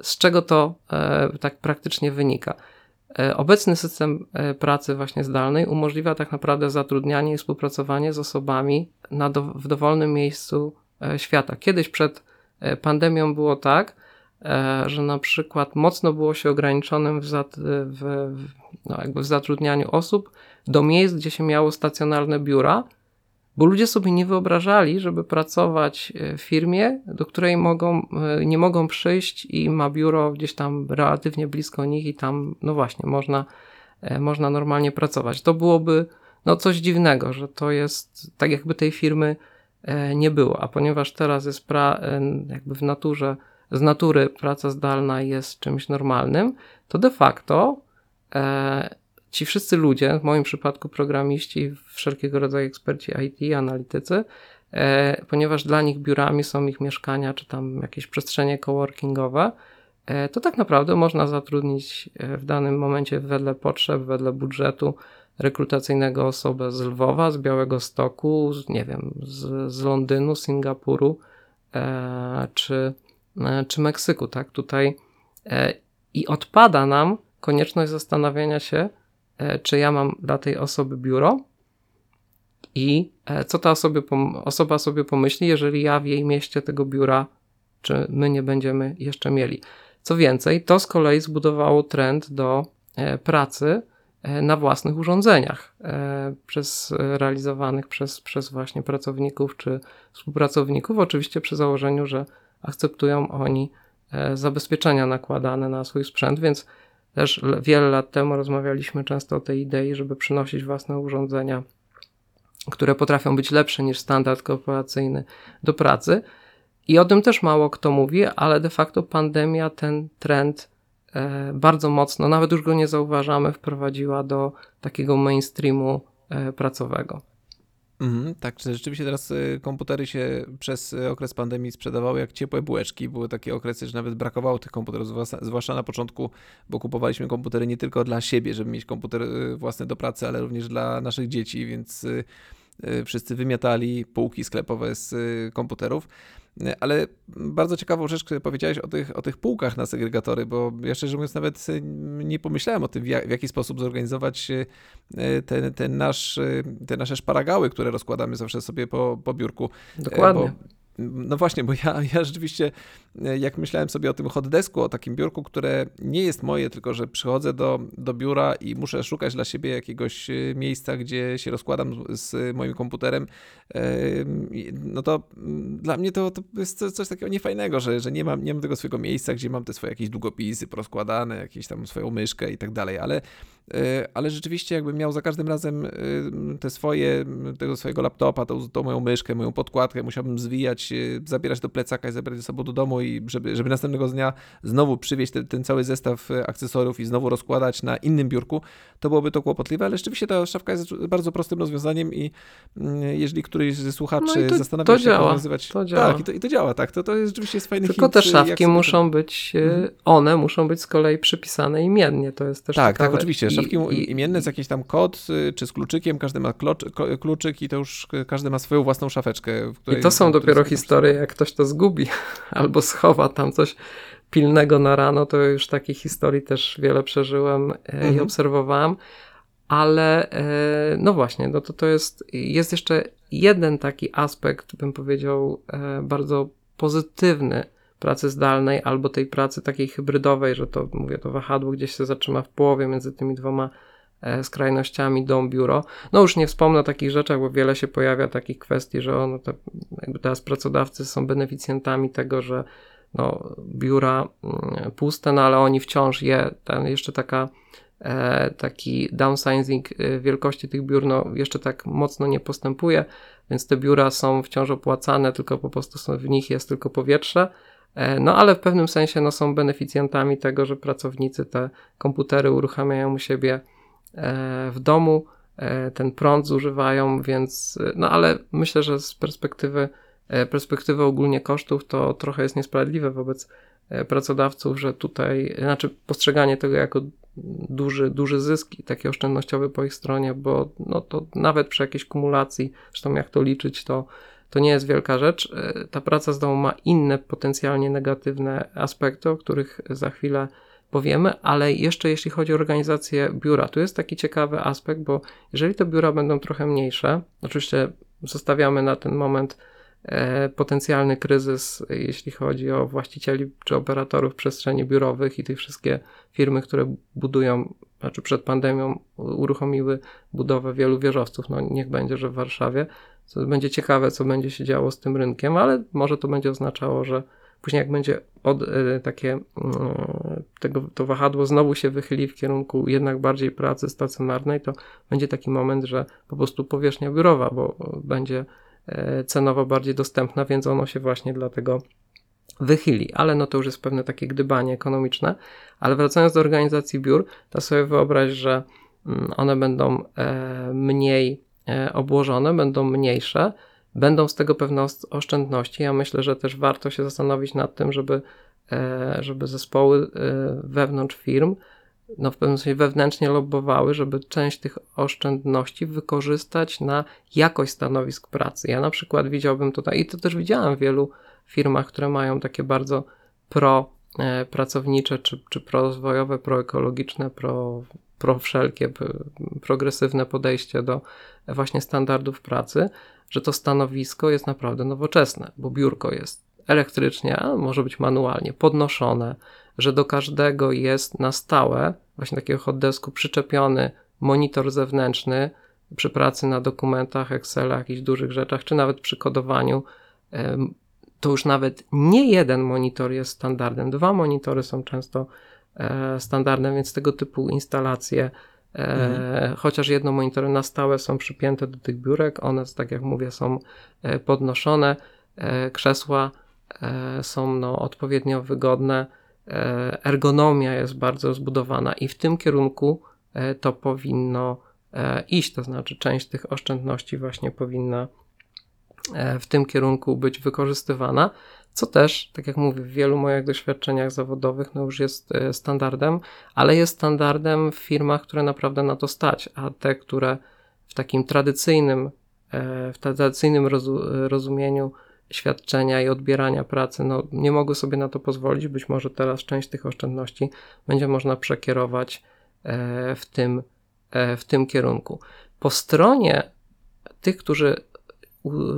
Z czego to e, tak praktycznie wynika? E, obecny system e, pracy właśnie zdalnej umożliwia tak naprawdę zatrudnianie i współpracowanie z osobami na do, w dowolnym miejscu świata. Kiedyś przed pandemią było tak, że na przykład mocno było się ograniczonym w, zat, w, no w zatrudnianiu osób do miejsc, gdzie się miało stacjonarne biura, bo ludzie sobie nie wyobrażali, żeby pracować e, w firmie, do której mogą, e, nie mogą przyjść i ma biuro gdzieś tam relatywnie blisko nich i tam, no właśnie, można, e, można normalnie pracować. To byłoby no coś dziwnego, że to jest tak jakby tej firmy nie było, a ponieważ teraz jest pra, jakby w naturze, z natury praca zdalna jest czymś normalnym, to de facto ci wszyscy ludzie, w moim przypadku programiści, wszelkiego rodzaju eksperci IT, analitycy, e, ponieważ dla nich biurami są ich mieszkania czy tam jakieś przestrzenie coworkingowe, e, to tak naprawdę można zatrudnić e, w danym momencie wedle potrzeb, wedle budżetu rekrutacyjnego osobę z Lwowa, z Białego Stoku, z, nie wiem, z, z Londynu, Singapuru e, czy, e, czy Meksyku, tak? Tutaj e, i odpada nam konieczność zastanawiania się, czy ja mam dla tej osoby biuro i e, co ta osoba, osoba sobie pomyśli, jeżeli ja w jej mieście tego biura, czy my nie będziemy jeszcze mieli. Co więcej, to z kolei zbudowało trend do e, pracy na własnych urządzeniach, przez realizowanych przez, przez właśnie pracowników czy współpracowników, oczywiście przy założeniu, że akceptują oni zabezpieczenia nakładane na swój sprzęt, więc też wiele lat temu rozmawialiśmy często o tej idei, żeby przynosić własne urządzenia, które potrafią być lepsze niż standard korporacyjny do pracy. I o tym też mało kto mówi, ale de facto pandemia ten trend e, bardzo mocno, nawet już go nie zauważamy, wprowadziła do takiego mainstreamu e, pracowego. Mhm, tak, rzeczywiście teraz y, komputery się przez y, okres pandemii sprzedawały jak ciepłe bułeczki. Były takie okresy, że nawet brakowało tych komputerów, zwłaszcza na początku, bo kupowaliśmy komputery nie tylko dla siebie, żeby mieć komputer y, własny do pracy, ale również dla naszych dzieci, więc wszyscy wymiatali półki sklepowe z komputerów. Ale bardzo ciekawą rzecz, którą powiedziałeś o tych, o tych półkach na segregatory, bo ja szczerze mówiąc nawet nie pomyślałem o tym, w, jak, w jaki sposób zorganizować e, ten, ten nasz, e, te nasze szparagały, które rozkładamy zawsze sobie po, po biurku. E, Dokładnie. Bo no właśnie, bo ja, ja rzeczywiście, e, jak myślałem sobie o tym hot desku, o takim biurku, które nie jest moje, tylko że przychodzę do, do biura i muszę szukać dla siebie jakiegoś e, miejsca, gdzie się rozkładam z moim komputerem, no to mm, dla mnie to, to jest coś takiego niefajnego, że, że nie, mam, nie mam tego swojego miejsca, gdzie mam te swoje jakieś długopisy porozkładane, jakieś tam swoją myszkę i tak dalej, ale ale rzeczywiście jakbym miał za każdym razem te swoje, tego swojego laptopa, tą, tą moją myszkę, moją podkładkę, musiałbym zwijać Y, zabierać do plecaka i zabierać ze sobą do domu i żeby, żeby następnego dnia znowu przywieźć ten, ten cały zestaw y, akcesoriów i znowu rozkładać na innym biurku, to byłoby to kłopotliwe, ale rzeczywiście ta szafka jest bardzo prostym rozwiązaniem i mm, jeżeli któryś ze słuchaczy no to, zastanawia to się, działa, jak rozwiązywać... To działa. Tak, i to, i to działa, tak. To, to jest rzeczywiście jest fajny Tylko te szafki muszą być, y, mhm. one muszą być z kolei przypisane imiennie, to jest też Tak, ciekawe. tak, oczywiście. Szafki I, imienne z jakiś tam kod, czy z kluczykiem, każdy ma kluczyk i to już każdy ma swoją własną szafeczkę. I to są dopiero historię, jak ktoś to zgubi [LAUGHS] albo schowa tam coś pilnego na rano, to już takich historii też wiele przeżyłem e, mhm. i obserwowałem. ale e, no właśnie, no to to jest, jest jeszcze jeden taki aspekt, bym powiedział, e, bardzo pozytywny pracy zdalnej albo tej pracy takiej hybrydowej, że to mówię, to wahadło gdzieś się zatrzyma w połowie między tymi dwoma e, skrajnościami dom, biuro. No już nie wspomnę o takich rzeczach, bo wiele się pojawia takich kwestii, że ono to, jakby teraz pracodawcy są beneficjentami tego, że no, biura mm, puste, no ale oni wciąż je, ten, jeszcze taka e, taki downsizing e, wielkości tych biur no, jeszcze tak mocno nie postępuje, więc te biura są wciąż opłacane, tylko po prostu są, w nich jest tylko powietrze. E, no ale w pewnym sensie no, są beneficjentami tego, że pracownicy te komputery uruchamiają u siebie w domu, ten prąd zużywają, więc no ale myślę, że z perspektywy E, perspektywy ogólnie kosztów, to trochę jest niesprawiedliwe wobec e, pracodawców, że tutaj, znaczy postrzeganie tego jako duży, duży zysk i taki oszczędnościowy po ich stronie, bo no to nawet przy jakiejś kumulacji, zresztą jak to liczyć, to, to nie jest wielka rzecz. E, ta praca z domu ma inne potencjalnie negatywne aspekty, o których za chwilę powiemy, ale jeszcze jeśli chodzi o organizację biura, tu jest taki ciekawy aspekt, bo jeżeli te biura będą trochę mniejsze, oczywiście zostawiamy na ten moment E, potencjalny kryzys, jeśli chodzi o właścicieli czy operatorów przestrzeni biurowych i tych wszystkie firmy, które budują, znaczy przed pandemią uruchomiły budowę wielu wieżowców. No niech będzie, że w Warszawie. To będzie ciekawe, co będzie się działo z tym rynkiem, ale może to będzie oznaczało, że później jak będzie od, e, takie mm, tego, to wahadło znowu się wychyli w kierunku jednak bardziej pracy stacjonarnej, to będzie taki moment, że po prostu powierzchnia biurowa, bo będzie E, cenowo bardziej dostępna, więc ono się właśnie dlatego wychyli, ale no to już jest pewne takie gdybanie ekonomiczne. Ale wracając do organizacji biur, to sobie wyobraź, że mm, one będą e, mniej obłożone, będą mniejsze, będą z tego pewne oszczędności. Ja myślę, że też warto się zastanowić nad tym, żeby, żeby zespoły wewnątrz firm no w pewnym sensie wewnętrznie lobbowały, żeby część tych oszczędności wykorzystać na jakość stanowisk pracy. Ja na przykład widziałbym tutaj, i to też widziałem w wielu firmach, które mają takie bardzo pro e, pracownicze, czy, czy prorozwojowe, proekologiczne, pro, pro wszelkie progresywne podejście do właśnie standardów pracy, że to stanowisko jest naprawdę nowoczesne, bo biurko jest elektrycznie, a może być manualnie podnoszone, że do każdego jest na stałe, właśnie takiego hotdesku przyczepiony monitor zewnętrzny przy pracy na dokumentach, Excelach, jakichś dużych rzeczach, czy nawet przy kodowaniu. To już nawet nie jeden monitor jest standardem, dwa monitory są często e, standardem, więc tego typu instalacje, e, mhm. chociaż jedno monitory na stałe są przypięte do tych biurek, one, tak jak mówię, są e, podnoszone, krzesła są no, odpowiednio wygodne, ergonomia jest bardzo zbudowana i w tym kierunku to powinno iść, to znaczy część tych oszczędności właśnie powinna w tym kierunku być wykorzystywana, co też, tak jak mówię, w wielu moich doświadczeniach zawodowych no już jest standardem, ale jest standardem w firmach, które naprawdę na to stać, a te, które w takim tradycyjnym, w tradycyjnym rozumieniu świadczenia i odbierania pracy, no, nie mogły sobie na to pozwolić. Być może teraz część tych oszczędności będzie można przekierować e, w tym, e, w tym kierunku. Po stronie tych, którzy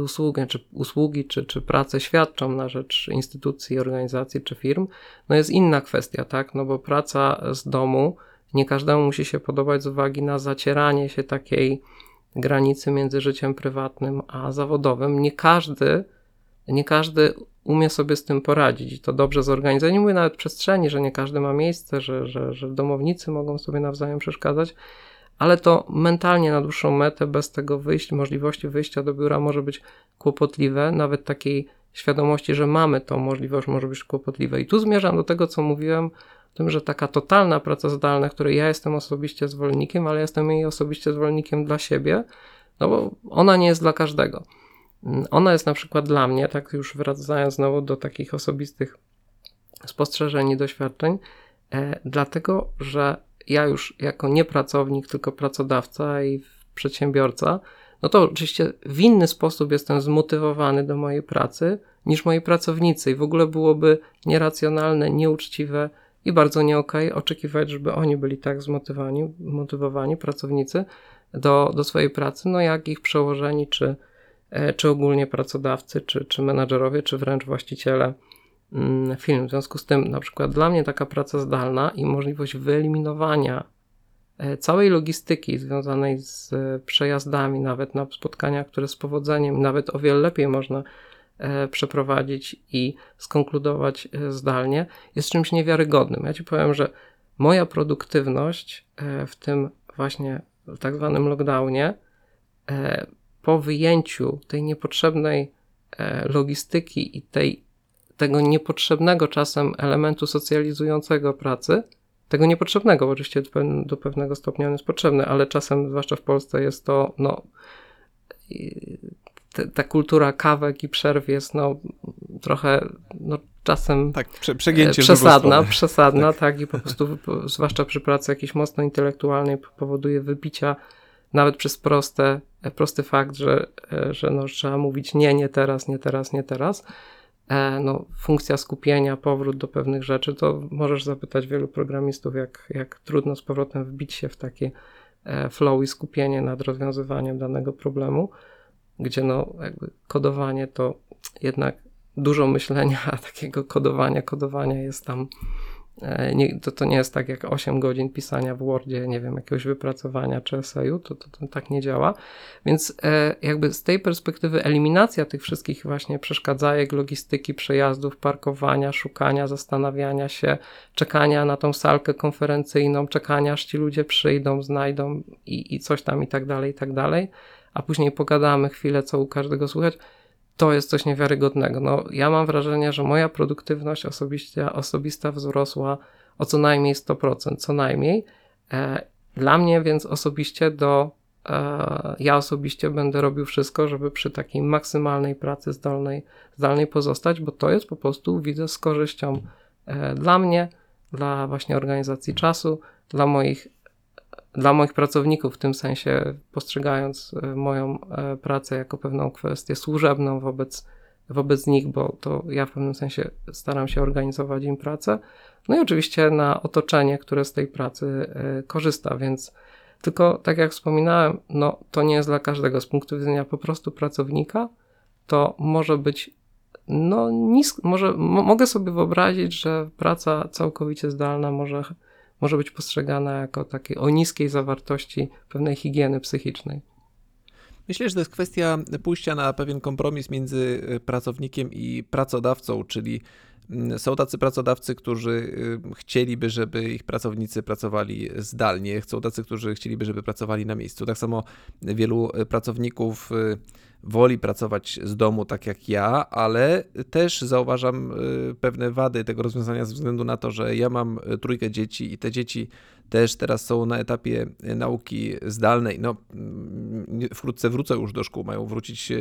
usługę, czy usługi, czy, czy pracę świadczą na rzecz instytucji, organizacji, czy firm, no jest inna kwestia, tak? No bo praca z domu nie każdemu musi się podobać z uwagi na zacieranie się takiej granicy między życiem prywatnym a zawodowym. Nie każdy nie każdy umie sobie z tym poradzić i to dobrze zorganizować. Nie mówię nawet przestrzeni, że nie każdy ma miejsce, że, że, że domownicy mogą sobie nawzajem przeszkadzać, ale to mentalnie na dłuższą metę, bez tego wyjść, możliwości wyjścia do biura może być kłopotliwe, nawet takiej świadomości, że mamy tą możliwość, może być kłopotliwe. I tu zmierzam do tego, co mówiłem, tym, że taka totalna praca zdalna, której ja jestem osobiście zwolennikiem, ale jestem jej osobiście zwolennikiem dla siebie, no bo ona nie jest dla każdego. Ona jest na przykład dla mnie, tak już wracając znowu do takich osobistych spostrzeżeń i doświadczeń, e, dlatego że ja już jako nie pracownik, tylko pracodawca i przedsiębiorca, no to oczywiście w inny sposób jestem zmotywowany do mojej pracy niż moi pracownicy i w ogóle byłoby nieracjonalne, nieuczciwe i bardzo nie okay oczekiwać, żeby oni byli tak zmotywowani, motywowani, pracownicy, do, do swojej pracy, no jak ich przełożeni, czy, e, czy ogólnie pracodawcy, czy, czy menadżerowie, czy wręcz właściciele mm, firm. W związku z tym, na przykład dla mnie taka praca zdalna i możliwość wyeliminowania e, całej logistyki związanej z przejazdami, nawet na spotkania, które z powodzeniem, nawet o wiele lepiej można e, przeprowadzić i skonkludować zdalnie, jest czymś niewiarygodnym. Ja Ci powiem, że moja produktywność w tym właśnie tak zwanym lockdownie, e, po wyjęciu tej niepotrzebnej e, logistyki i tej, tego niepotrzebnego czasem elementu socjalizującego pracy, tego niepotrzebnego, bo oczywiście do pewnego stopnia on jest potrzebny, ale czasem, zwłaszcza w Polsce, jest to no, ta kultura kawek i przerw jest no, trochę no, czasem tak, prze, przegięcie przesadna, przesadna, tak. tak, i po prostu, zwłaszcza przy pracy jakiejś mocno intelektualnej, powoduje wybicia nawet przez proste, prosty fakt, że, że no, trzeba mówić nie, nie teraz, nie teraz, nie teraz. E, no, funkcja skupienia, powrót do pewnych rzeczy, to możesz zapytać wielu programistów, jak, jak trudno z powrotem wbić się w takie e, flow i skupienie nad rozwiązywaniem danego problemu, gdzie no, kodowanie to jednak dużo myślenia, a takiego kodowania, kodowania jest tam. E, nie, to, to nie jest tak jak 8 godzin pisania w Wordzie, nie wiem, jakiegoś wypracowania czy eseju, to, to, to tak nie działa. Więc e, jakby z tej perspektywy eliminacja tych wszystkich właśnie przeszkadzajek, logistyki, przejazdów, parkowania, szukania, zastanawiania się, czekania na tą salkę konferencyjną, czekania aż ci ludzie przyjdą, znajdą i, i coś tam i tak dalej, i tak dalej, a później pogadamy chwilę, co u każdego słuchać to jest coś niewiarygodnego. No, ja mam wrażenie, że moja produktywność osobista, osobista wzrosła o co najmniej 100%, co najmniej. E, dla mnie więc osobiście do, e, ja osobiście będę robił wszystko, żeby przy takiej maksymalnej pracy zdalnej, zdalnej pozostać, bo to jest po prostu, widzę, z korzyścią e, dla mnie, dla właśnie organizacji czasu, dla moich dla moich pracowników, w tym sensie postrzegając e, moją e, pracę jako pewną kwestię służebną wobec, wobec nich, bo to ja w pewnym sensie staram się organizować im pracę. No i oczywiście na otoczenie, które z tej pracy e, korzysta, więc tylko tak jak wspominałem, no to nie jest dla każdego. Z punktu widzenia po prostu pracownika, to może być no nisko, może mogę sobie wyobrazić, że praca całkowicie zdalna może może być postrzegana jako takie o niskiej zawartości pewnej higieny psychicznej. Myślę, że to jest kwestia pójścia na pewien kompromis między y, pracownikiem i pracodawcą, czyli mm, są tacy pracodawcy, którzy y, chcieliby, żeby ich pracownicy pracowali zdalnie, są tacy, którzy chcieliby, żeby pracowali na miejscu. Tak samo wielu y, pracowników woli pracować z domu tak jak ja, ale też zauważam y, pewne wady tego rozwiązania ze względu na to, że ja mam y, trójkę dzieci i te dzieci też teraz są na etapie y, nauki zdalnej. No, mm, wkrótce wrócą już do szkół, mają wrócić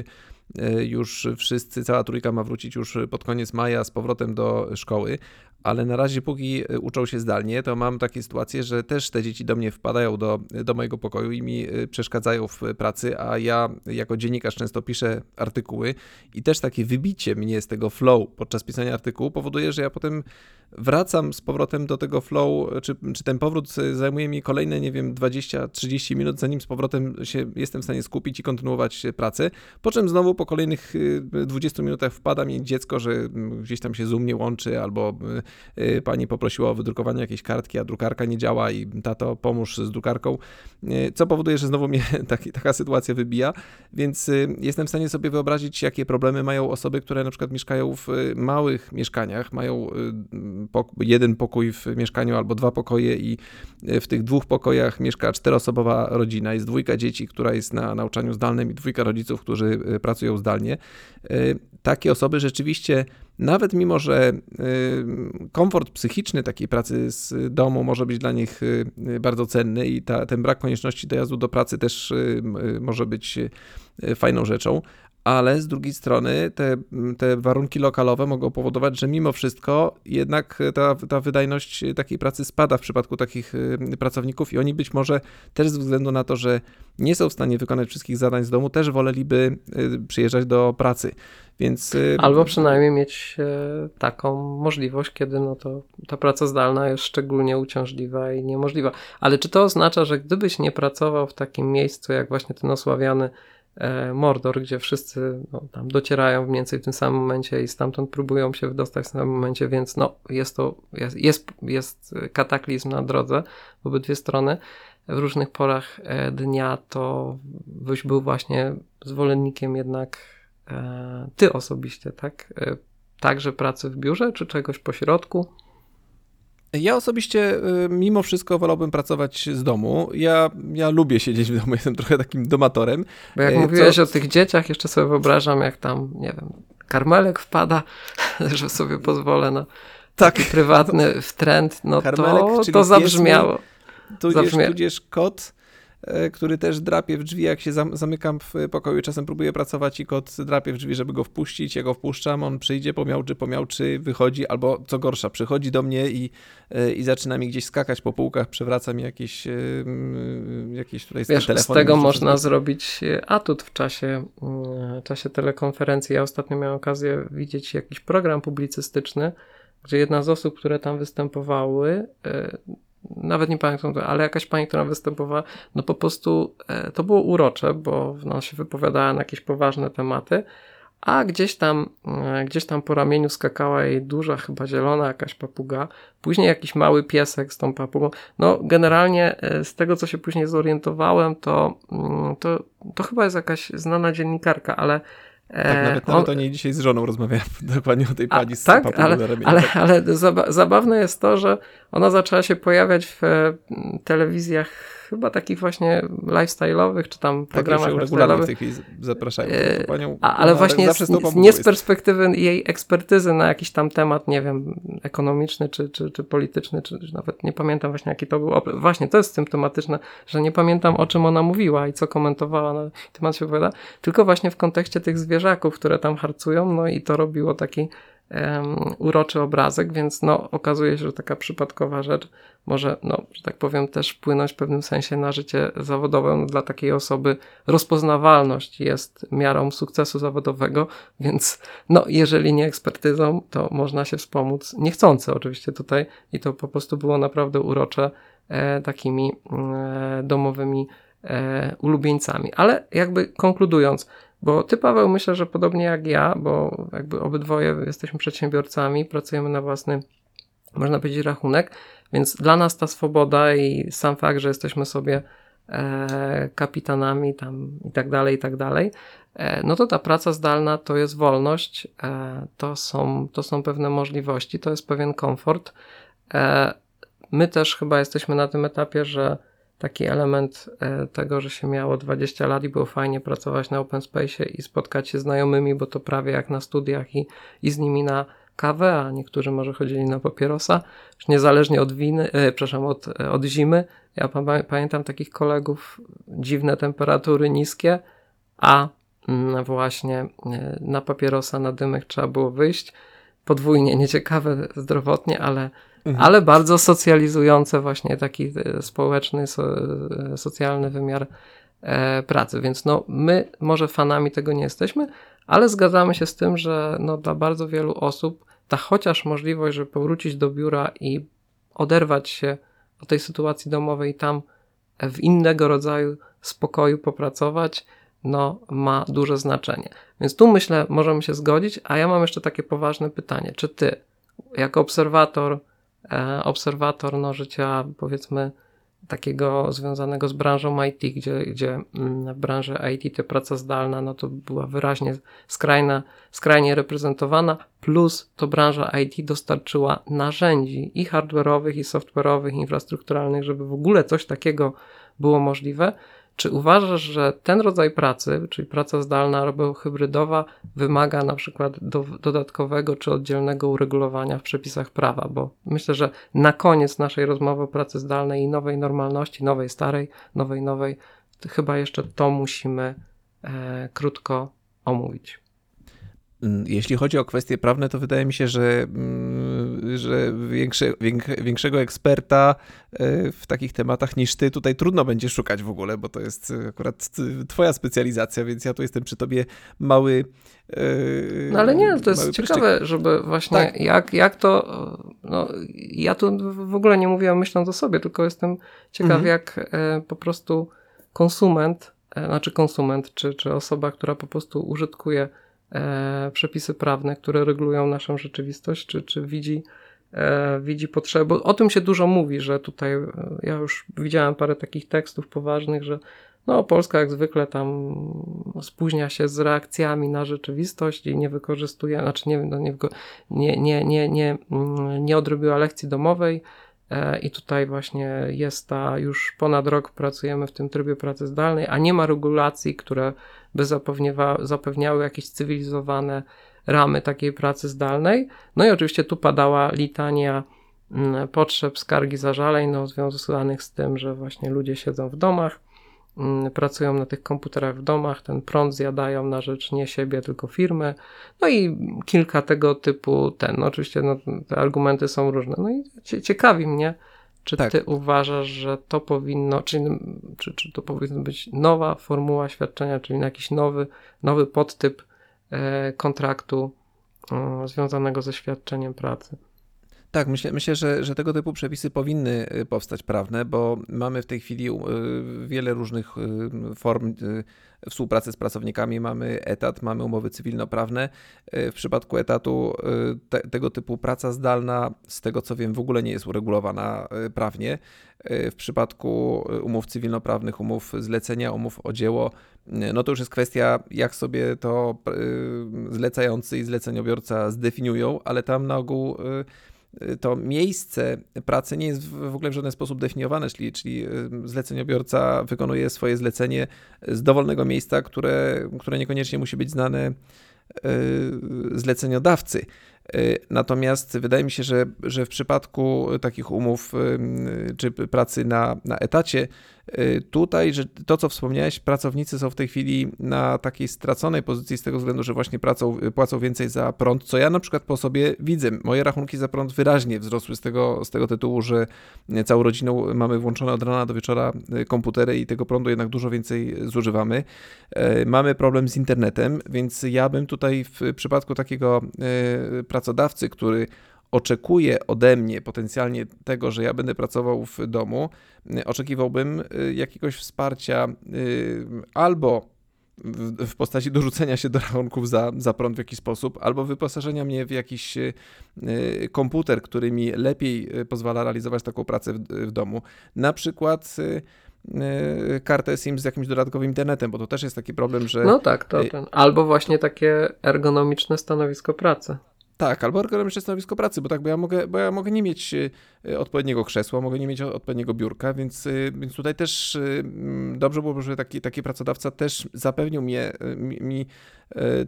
już wszyscy, cała trójka ma wrócić już pod koniec maja z powrotem do szkoły, ale na razie póki y, uczą się zdalnie, to mam takie sytuacje, że też te dzieci do mnie wpadają do, do mojego pokoju i mi y, przeszkadzają w pracy, a ja jako dziennikarz często piszę artykuły i też takie wybicie mnie z tego flow podczas pisania artykułu powoduje, że ja potem wracam z powrotem do tego flow, czy, czy ten powrót zajmuje mi kolejne, nie wiem, 20-30 minut, zanim z powrotem się jestem w stanie skupić i kontynuować pracę, po czym znowu po kolejnych 20 y, minutach wpada mi dziecko, że mm, gdzieś tam się Zoom nie łączy, albo pani poprosiła o wydrukowanie jakiejś kartki, a drukarka nie działa i tato pomóż z drukarką, co powoduje, że znowu mnie [LAUGHS] taki, taka sytuacja wybija, więc jestem w stanie sobie wyobrazić, jakie problemy mają osoby, które na przykład mieszkają w małych mieszkaniach, mają jeden pokój w mieszkaniu albo dwa pokoje i w tych dwóch pokojach mieszka czteroosobowa rodzina. Jest dwójka dzieci, która jest na nauczaniu zdalnym i dwójka rodziców, którzy pracują zdalnie. Takie osoby rzeczywiście nawet mimo, że komfort psychiczny takiej pracy z domu może być dla nich bardzo cenny i ta, ten brak konieczności dojazdu do pracy też może być fajną rzeczą, ale z drugiej strony te, te warunki lokalowe mogą powodować, że mimo wszystko jednak ta, ta wydajność takiej pracy spada w przypadku takich y, pracowników i oni być może też ze względu na to, że nie są w stanie wykonać wszystkich zadań z domu, też woleliby y, przyjeżdżać do pracy. Więc, y, Albo przynajmniej mieć taką możliwość, kiedy no to ta praca zdalna jest szczególnie uciążliwa i niemożliwa. Ale czy to oznacza, że gdybyś nie pracował w takim miejscu, jak właśnie ten osławiany E, Mordor, gdzie wszyscy no, tam docierają mniej więcej w tym samym momencie i stamtąd próbują się wydostać w samym momencie, więc no, jest to jest, jest, jest kataklizm na drodze w obydwie strony. W różnych porach e, dnia to byś był właśnie zwolennikiem jednak e, ty osobiście, tak? E, także pracy w biurze, czy czegoś pośrodku? Ja osobiście y, mimo wszystko wolałbym pracować z domu. Ja, ja lubię siedzieć w domu, [LAUGHS] jestem trochę takim domatorem. Bo jak e, mówiłeś Co... o tych dzieciach, jeszcze sobie wyobrażam, jak tam, nie wiem, karmelek wpada, [LAUGHS] że sobie pozwolę na tak. taki prywatny w trend, no karmelek, to, to zabrzmiało. Tudzież, tudzież kot który też drapie w drzwi, jak się zamykam w pokoju, czasem próbuję pracować i kot drapie w drzwi, żeby go wpuścić, ja go wpuszczam, on przyjdzie, pomiałczy, pomiałczy, wychodzi, albo co gorsza, przychodzi do mnie i, e, i zaczyna mi gdzieś skakać po półkach, przewraca mi jakieś, e, jakieś tutaj Wiesz, z tego można zrobić atut w czasie, w czasie telekonferencji. Ja ostatnio miałem okazję widzieć jakiś program publicystyczny, gdzie jedna z osób, które tam występowały, nawet nie pamiętam, ale jakaś pani, która występowała, no po prostu e, to było urocze, bo ona się wypowiadała na jakieś poważne tematy, a gdzieś tam, e, gdzieś tam po ramieniu skakała jej duża, chyba zielona jakaś papuga, później jakiś mały piesek z tą papugą. No generalnie e, z tego, co się później zorientowałem, to, mm, to, to chyba jest jakaś znana dziennikarka, ale tak, nawet, nawet on... o niej dzisiaj z żoną rozmawiałem, [LAUGHS] dokładnie o tej pani z tak, ale, ale, ale zabawne jest to, że ona zaczęła się pojawiać w telewizjach chyba takich właśnie lifestyle'owych, czy tam tak, programach tak, zapraszają e, panią, A, ale właśnie z, nie z perspektywy jej ekspertyzy na jakiś tam temat, nie wiem, ekonomiczny, czy, czy, czy polityczny, czy, czy nawet nie pamiętam właśnie jaki to był. Właśnie, to jest symptomatyczne, że nie pamiętam o czym ona mówiła i co komentowała na temat się opowiada, tylko właśnie w kontekście tych zwierzaków, które tam harcują, no i to robiło taki um, uroczy obrazek, więc no, okazuje się, że taka przypadkowa rzecz może, no, że tak powiem, też wpłynąć w pewnym sensie na życie zawodowe. No, dla takiej osoby rozpoznawalność jest miarą sukcesu zawodowego, więc no, jeżeli nie ekspertyzą, to można się wspomóc niechcący oczywiście tutaj i to po prostu było naprawdę urocze e, takimi e, domowymi e, ulubieńcami. Ale jakby konkludując, bo ty, Paweł, myślę, że podobnie jak ja, bo jakby obydwoje jesteśmy przedsiębiorcami, pracujemy na własny, można powiedzieć, rachunek, więc dla nas ta swoboda i sam fakt, że jesteśmy sobie e, kapitanami tam i tak dalej, i tak dalej, e, no to ta praca zdalna to jest wolność, e, to, są, to są pewne możliwości, to jest pewien komfort. E, my też chyba jesteśmy na tym etapie, że taki element e, tego, że się miało 20 lat i było fajnie pracować na open space i spotkać się z znajomymi, bo to prawie jak na studiach i, i z nimi na kawę, a niektórzy może chodzili na papierosa, już niezależnie od winy, e, przepraszam, od, e, od zimy. Ja pamiętam takich kolegów, dziwne temperatury, niskie, a mm, właśnie e, na papierosa, na dymek trzeba było wyjść. Podwójnie nieciekawe zdrowotnie, ale Mhm. ale bardzo socjalizujące właśnie taki e, społeczny, so, e, socjalny wymiar e, pracy. Więc no, my może fanami tego nie jesteśmy, ale zgadzamy się z tym, że no, dla bardzo wielu osób ta chociaż możliwość, żeby powrócić do biura i oderwać się od tej sytuacji domowej tam w innego rodzaju spokoju popracować, no, ma duże znaczenie. Więc tu myślę, możemy się zgodzić, a ja mam jeszcze takie poważne pytanie. Czy ty, jako obserwator, obserwator no, życia, powiedzmy, takiego związanego z branżą IT, gdzie, gdzie mm, w branży IT ta praca zdalna no to była wyraźnie skrajna, skrajnie reprezentowana, plus to branża IT dostarczyła narzędzi i hardware'owych, i software'owych, infrastrukturalnych, żeby w ogóle coś takiego było możliwe. Czy uważasz, że ten rodzaj pracy, czyli praca zdalna albo hybrydowa, wymaga na przykład do, dodatkowego czy oddzielnego uregulowania w przepisach prawa? Bo myślę, że na koniec naszej rozmowy o pracy zdalnej i nowej normalności, nowej, starej, nowej, nowej, chyba jeszcze to musimy e, krótko omówić. Mm, jeśli chodzi o kwestie prawne, to wydaje mi się, że, mm, że większe, większego eksperta e, w takich tematach niż ty tutaj trudno będzie szukać w ogóle, bo to jest akurat twoja specjalizacja, więc ja tu jestem przy tobie mały. E, no ale nie, to jest ciekawe, żeby właśnie tak. jak, jak to. No, ja tu w ogóle nie mówię myśląc o sobie, tylko jestem ciekaw, mhm. jak e, po prostu konsument, znaczy konsument, czy, czy osoba, która po prostu użytkuje e, przepisy prawne, które regulują naszą rzeczywistość, czy, czy widzi, e, widzi potrzebę. O tym się dużo mówi, że tutaj e, ja już widziałem parę takich tekstów poważnych, że no, Polska jak zwykle tam spóźnia się z reakcjami na rzeczywistość i nie wykorzystuje, znaczy nie, no nie, nie, nie, nie, nie, nie odrobiła lekcji domowej. E, I tutaj właśnie jest ta, już ponad rok pracujemy w tym trybie pracy zdalnej, a nie ma regulacji, które by zapewniały jakieś cywilizowane ramy takiej pracy zdalnej. No i oczywiście tu padała litania mm, potrzeb, skargi, zażaleń, no, związanych z tym, że właśnie ludzie siedzą w domach, mm, pracują na tych komputerach w domach, ten prąd zjadają na rzecz nie siebie, tylko firmy. No i kilka tego typu ten. No oczywiście no, te argumenty są różne. No i ciekawi mnie, czy tak. ty uważasz, że to powinno, czy, czy, czy to powinna być nowa formuła świadczenia, czyli jakiś nowy, nowy podtyp e, kontraktu związanego ze świadczeniem pracy? Tak, myślę, myślę że, że tego typu przepisy powinny y, powstać prawne, bo mamy w tej chwili y, wiele różnych y, form współpracy z pracownikami. Mamy etat, mamy umowy cywilnoprawne. W przypadku etatu te, tego typu praca zdalna, z tego co wiem, w ogóle nie jest uregulowana prawnie. W przypadku umów cywilnoprawnych, umów zlecenia, umów o dzieło, no to już jest kwestia, jak sobie to zlecający i zleceniobiorca zdefiniują, ale tam na ogół to miejsce pracy nie jest w ogóle w żaden sposób definiowane, czyli, czyli y, zleceniobiorca wykonuje swoje zlecenie z dowolnego miejsca, które, które niekoniecznie musi być znane y, zleceniodawcy. Y, natomiast wydaje mi się, że, że w przypadku takich umów czy pracy na, na etacie, Y, tutaj, że to co wspomniałeś, pracownicy są w tej chwili na takiej straconej pozycji z tego względu, że właśnie płacą, płacą więcej za prąd, co ja na przykład po sobie widzę. Moje rachunki za prąd wyraźnie wzrosły z tego, z tego tytułu, że całą rodziną mamy włączone od rana do wieczora y, komputery i tego prądu jednak dużo więcej zużywamy. Y, mamy problem z internetem, więc ja bym tutaj w przypadku takiego pracodawcy, który oczekuje ode mnie potencjalnie tego, że ja będę pracował w domu, oczekiwałbym y, jakiegoś wsparcia y, albo w, postaci dorzucenia się do rachunków za, za prąd w jakiś sposób, albo wyposażenia mnie w jakiś y, komputer, który mi lepiej pozwala realizować taką pracę w, w domu. Na przykład kartę SIM z jakimś dodatkowym internetem, bo to też jest taki problem, że... No tak, to ten. Albo właśnie takie ergonomiczne stanowisko pracy. Tak, albo ergonomiczne stanowisko pracy, bo tak, bo ja mogę, bo ja mogę nie mieć y, odpowiedniego krzesła, mogę nie mieć odpowiedniego biurka, więc, y, więc tutaj też y, mm, dobrze byłoby, żeby taki, taki pracodawca też zapewnił mnie, mi, mi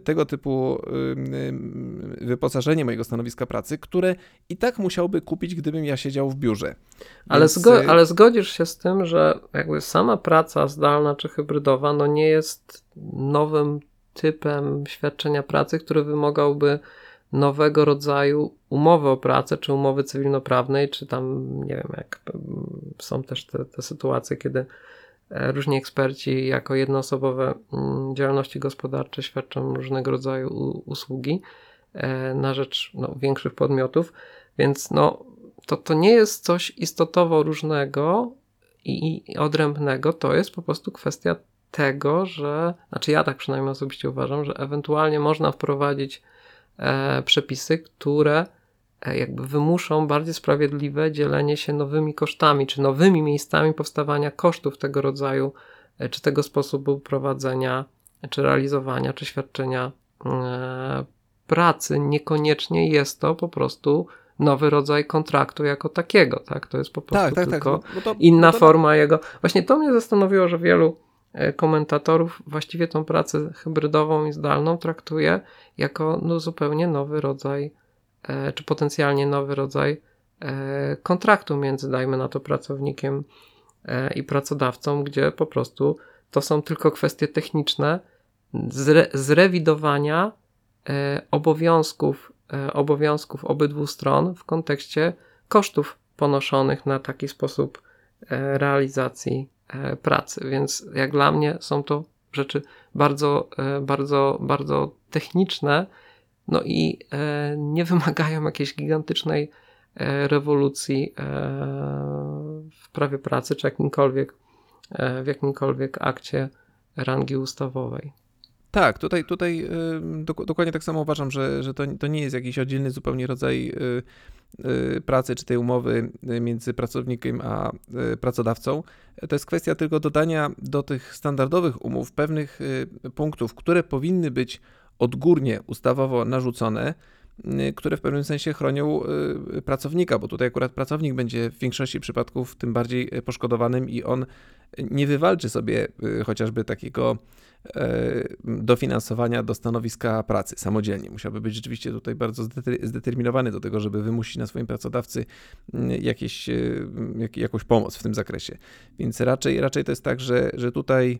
tego typu wyposażenie mojego stanowiska pracy, które i tak musiałby kupić, gdybym ja siedział w biurze. Ale, więc... zgo ale zgodzisz się z tym, że jakby sama praca zdalna czy hybrydowa no nie jest nowym typem świadczenia pracy, który wymagałby nowego rodzaju umowy o pracę, czy umowy cywilnoprawnej, czy tam, nie wiem, jak są też te, te sytuacje, kiedy e, różni eksperci jako jednoosobowe mm, działalności gospodarcze świadczą różnego rodzaju usługi e, na rzecz no, większych podmiotów, więc no, to, to nie jest coś istotowo różnego i, i odrębnego, to jest po prostu kwestia tego, że, znaczy ja tak przynajmniej osobiście uważam, że ewentualnie można wprowadzić przepisy, które e, jakby wymuszą bardziej sprawiedliwe dzielenie się nowymi kosztami, czy nowymi miejscami powstawania kosztów tego rodzaju, e, czy tego sposobu prowadzenia, czy realizowania, czy świadczenia e, pracy. Niekoniecznie jest to po prostu nowy rodzaj kontraktu jako takiego, tak? To jest po prostu tak, tak, tak. tylko tak, to, inna to... forma jego. Właśnie to mnie zastanowiło, że wielu E, komentatorów właściwie tą pracę hybrydową i zdalną traktuje jako no, zupełnie nowy rodzaj, e, czy potencjalnie nowy rodzaj e, kontraktu między, dajmy na to, pracownikiem i pracodawcą, gdzie po prostu to są tylko kwestie techniczne, zre, zrewidowania obowiązków, obowiązków obydwu stron w kontekście kosztów ponoszonych na taki sposób realizacji pracy. Więc jak dla mnie są to rzeczy bardzo, bardzo, bardzo techniczne, no i nie wymagają jakiejś gigantycznej E, rewolucji e, w prawie pracy, czy jakimkolwiek, e, w jakimkolwiek akcie rangi ustawowej. Tak, tutaj, tutaj dokładnie tak samo uważam, że, że to, to nie jest jakiś oddzielny zupełnie rodzaj pracy czy tej umowy między pracownikiem a pracodawcą. To jest kwestia tylko dodania do tych standardowych umów pewnych punktów, które powinny być odgórnie ustawowo narzucone Y, które w pewnym sensie chronią y, pracownika, bo tutaj akurat pracownik będzie w większości przypadków tym bardziej y, poszkodowanym i on nie wywalczy sobie chociażby takiego dofinansowania do stanowiska pracy samodzielnie. Musiałby być rzeczywiście tutaj bardzo zdeterminowany do tego, żeby wymusić na swoim pracodawcy jakieś, jakąś pomoc w tym zakresie. Więc raczej, raczej to jest tak, że, że tutaj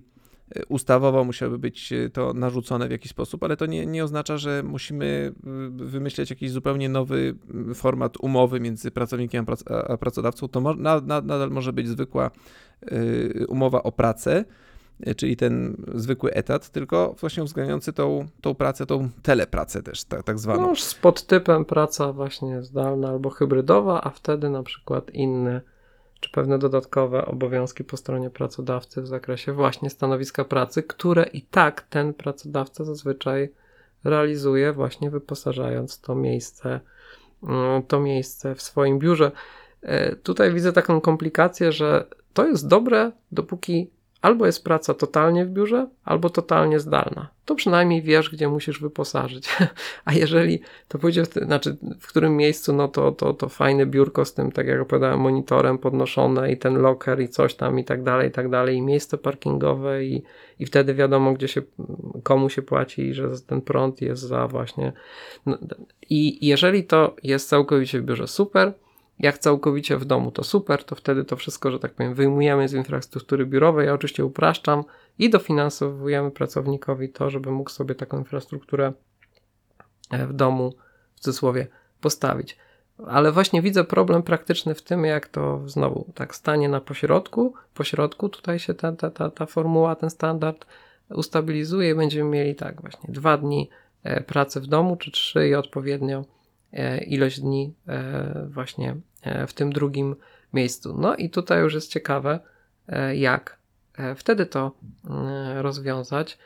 ustawowo musiałoby być e, to narzucone w jakiś sposób, ale to nie, nie oznacza, że musimy e, wymyśleć jakiś zupełnie nowy format umowy między pracownikiem a pracodawcą. To nadal może być zwykła e, umowa o pracę, czyli ten zwykły etat, tylko właśnie uwzględniający tą, tą pracę, tą telepracę też, tak, tak zwaną. No, z podtypem praca właśnie zdalna albo hybrydowa, a wtedy na przykład inny czy pewne dodatkowe obowiązki po stronie pracodawcy w zakresie właśnie stanowiska pracy, które i tak ten pracodawca zazwyczaj realizuje, właśnie wyposażając to miejsce, mm, to miejsce w swoim biurze. E, tutaj widzę taką komplikację, że to jest dobre, dopóki albo jest praca totalnie w biurze, albo totalnie zdalna. To przynajmniej wiesz, gdzie musisz wyposażyć. [LAUGHS] A jeżeli to pójdzie, znaczy w którym miejscu, no to, to, to fajne biurko z tym, tak jak opowiadałem, monitorem podnoszone i ten locker i coś tam i tak dalej, i tak dalej, i miejsce parkingowe i, i wtedy wiadomo, gdzie się, komu się płaci i że ten prąd jest za właśnie. No, I jeżeli to jest całkowicie w biurze, super, jak całkowicie w domu, to super, to wtedy to wszystko, że tak powiem, wyjmujemy z infrastruktury biurowej. Ja oczywiście upraszczam i dofinansowujemy pracownikowi to, żeby mógł sobie taką infrastrukturę e, w domu, w cudzysłowie, postawić. Ale właśnie widzę problem praktyczny w tym, jak to znowu tak stanie na pośrodku. Pośrodku tutaj się ta, ta, ta, ta formuła, ten standard ustabilizuje i będziemy mieli tak właśnie dwa dni e, pracy w domu, czy trzy i odpowiednio e, ilość dni właśnie w tym drugim miejscu. No i tutaj już jest ciekawe, e, jak e, wtedy to rozwiązać,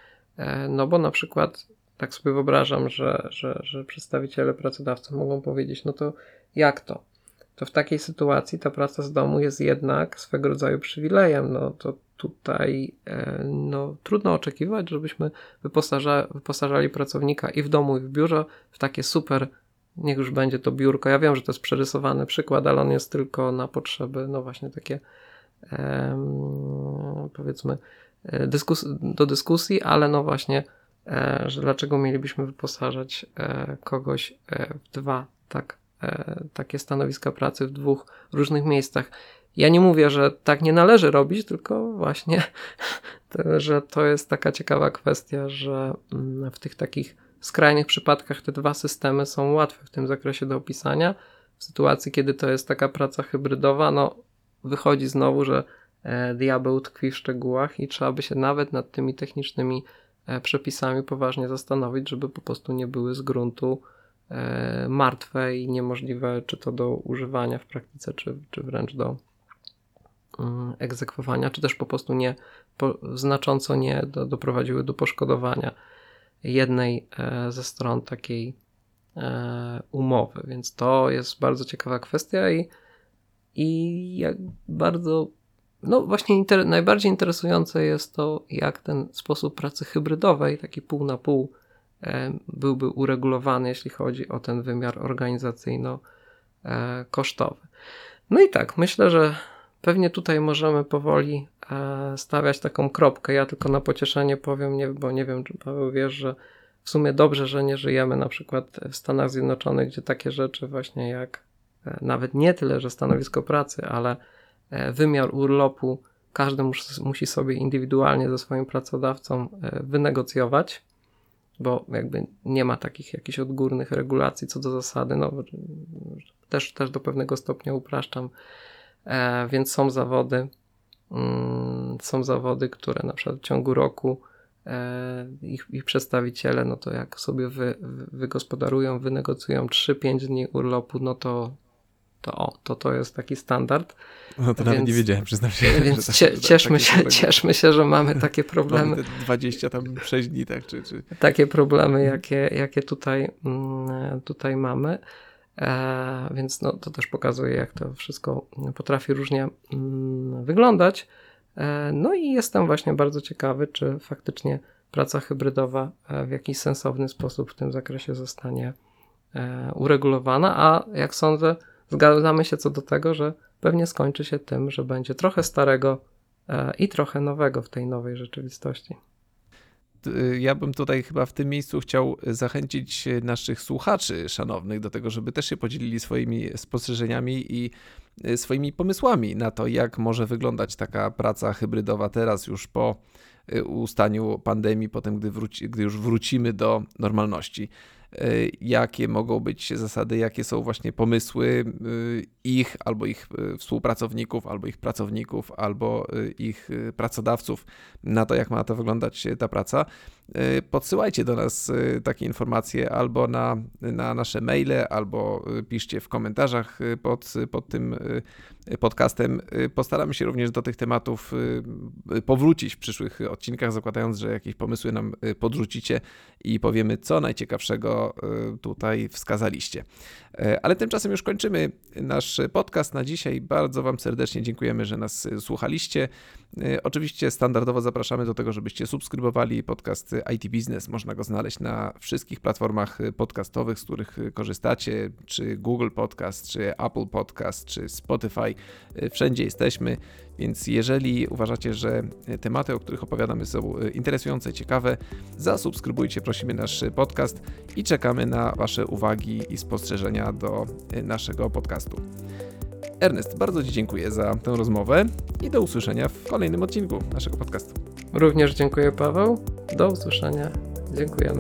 no bo na przykład tak sobie wyobrażam, że, że, że przedstawiciele pracodawców mogą powiedzieć, no to jak to? To w takiej sytuacji ta praca z domu jest jednak swego rodzaju przywilejem. No to tutaj no, trudno oczekiwać, żebyśmy wyposaża, wyposażali pracownika i w domu, i w biurze w takie super niech już będzie to biurko. Ja wiem, że to jest przerysowany przykład, ale on jest tylko na potrzeby, no właśnie takie powiedzmy e, dyskus do dyskusji, ale no właśnie, e, że dlaczego mielibyśmy wyposażać e, kogoś w dwa tak, takie stanowiska pracy w dwóch różnych miejscach. Ja nie mówię, że tak nie należy robić, tylko właśnie, [LAUGHS] że to jest taka ciekawa kwestia, że mm, w tych takich w skrajnych przypadkach te dwa systemy są łatwe w tym zakresie do opisania. W sytuacji, kiedy to jest taka praca hybrydowa, no wychodzi znowu, że e, diabeł tkwi w szczegółach i trzeba by się nawet nad tymi technicznymi e, przepisami poważnie zastanowić, żeby po prostu nie były z gruntu e, martwe i niemożliwe czy to do używania w praktyce, czy, czy wręcz do mm, egzekwowania, czy też po prostu nie, po, znacząco nie do, doprowadziły do poszkodowania jednej e, ze stron takiej e, umowy. Więc to jest bardzo ciekawa kwestia i, i jak bardzo, no właśnie inter, najbardziej interesujące jest to, jak ten sposób pracy hybrydowej, taki pół na pół, e, byłby uregulowany, jeśli chodzi o ten wymiar organizacyjno-kosztowy. No i tak, myślę, że pewnie tutaj możemy powoli stawiać taką kropkę. Ja tylko na pocieszenie powiem, nie, bo nie wiem, czy Paweł wiesz, że w sumie dobrze, że nie żyjemy na przykład w Stanach Zjednoczonych, gdzie takie rzeczy właśnie jak e, nawet nie tyle, że stanowisko pracy, ale e, wymiar urlopu każdy mus, musi sobie indywidualnie ze swoim pracodawcą e, wynegocjować, bo jakby nie ma takich jakichś odgórnych regulacji co do zasady. No, też, też do pewnego stopnia upraszczam, e, więc są zawody, są zawody, które na przykład w ciągu roku e, ich, ich przedstawiciele, no to jak sobie wy, wygospodarują, wynegocjują 3-5 dni urlopu, no to to, o, to to jest taki standard. No to więc, nawet nie wiedziałem, przyznam się. Więc tak, cie, cieszmy, się, cieszmy się, że mamy takie problemy. Mamy 20 tam 6 dni, tak? Czy, czy... Takie problemy, jakie, jakie tutaj, mm, tutaj mamy. E, więc no, to też pokazuje, jak to wszystko potrafi różnie mm, wyglądać. E, no i jestem właśnie bardzo ciekawy, czy faktycznie praca hybrydowa e, w jakiś sensowny sposób w tym zakresie zostanie uregulowana, a jak sądzę, zgadzamy się co do tego, że pewnie skończy się tym, że będzie trochę starego i trochę nowego w tej nowej rzeczywistości. Ja bym tutaj chyba w tym miejscu chciał zachęcić naszych słuchaczy szanownych do tego, żeby też się podzielili swoimi spostrzeżeniami i e, swoimi pomysłami na to, jak może wyglądać taka praca hybrydowa teraz już po ustaniu pandemii, potem gdy, wróci, gdy już wrócimy do normalności. E, jakie mogą być zasady, jakie są właśnie pomysły e, ich albo ich e, współpracowników, albo ich pracowników, albo ich pracodawców na to, jak ma to wyglądać ta praca. Podsyłajcie do nas takie informacje albo na, na nasze maile, albo piszcie w komentarzach pod, pod tym podcastem. Postaramy się również do tych tematów powrócić w przyszłych odcinkach, zakładając, że jakieś pomysły nam podrzucicie i powiemy, co najciekawszego Y, tutaj wskazaliście. E, ale tymczasem już kończymy nasz podcast na dzisiaj. Bardzo Wam serdecznie dziękujemy, że nas słuchaliście. E, oczywiście standardowo zapraszamy do tego, żebyście subskrybowali podcast IT Business. Można go znaleźć na wszystkich platformach podcastowych, z których korzystacie, czy Google Podcast, czy Apple Podcast, czy Spotify. E, wszędzie jesteśmy. Więc jeżeli uważacie, że tematy, o których opowiadamy są interesujące, ciekawe, zasubskrybujcie prosimy nasz podcast i czekamy na Wasze uwagi i spostrzeżenia do naszego podcastu. Ernest, bardzo Ci dziękuję za tę rozmowę i do usłyszenia w kolejnym odcinku naszego podcastu. Również dziękuję, Paweł. Do usłyszenia. Dziękujemy.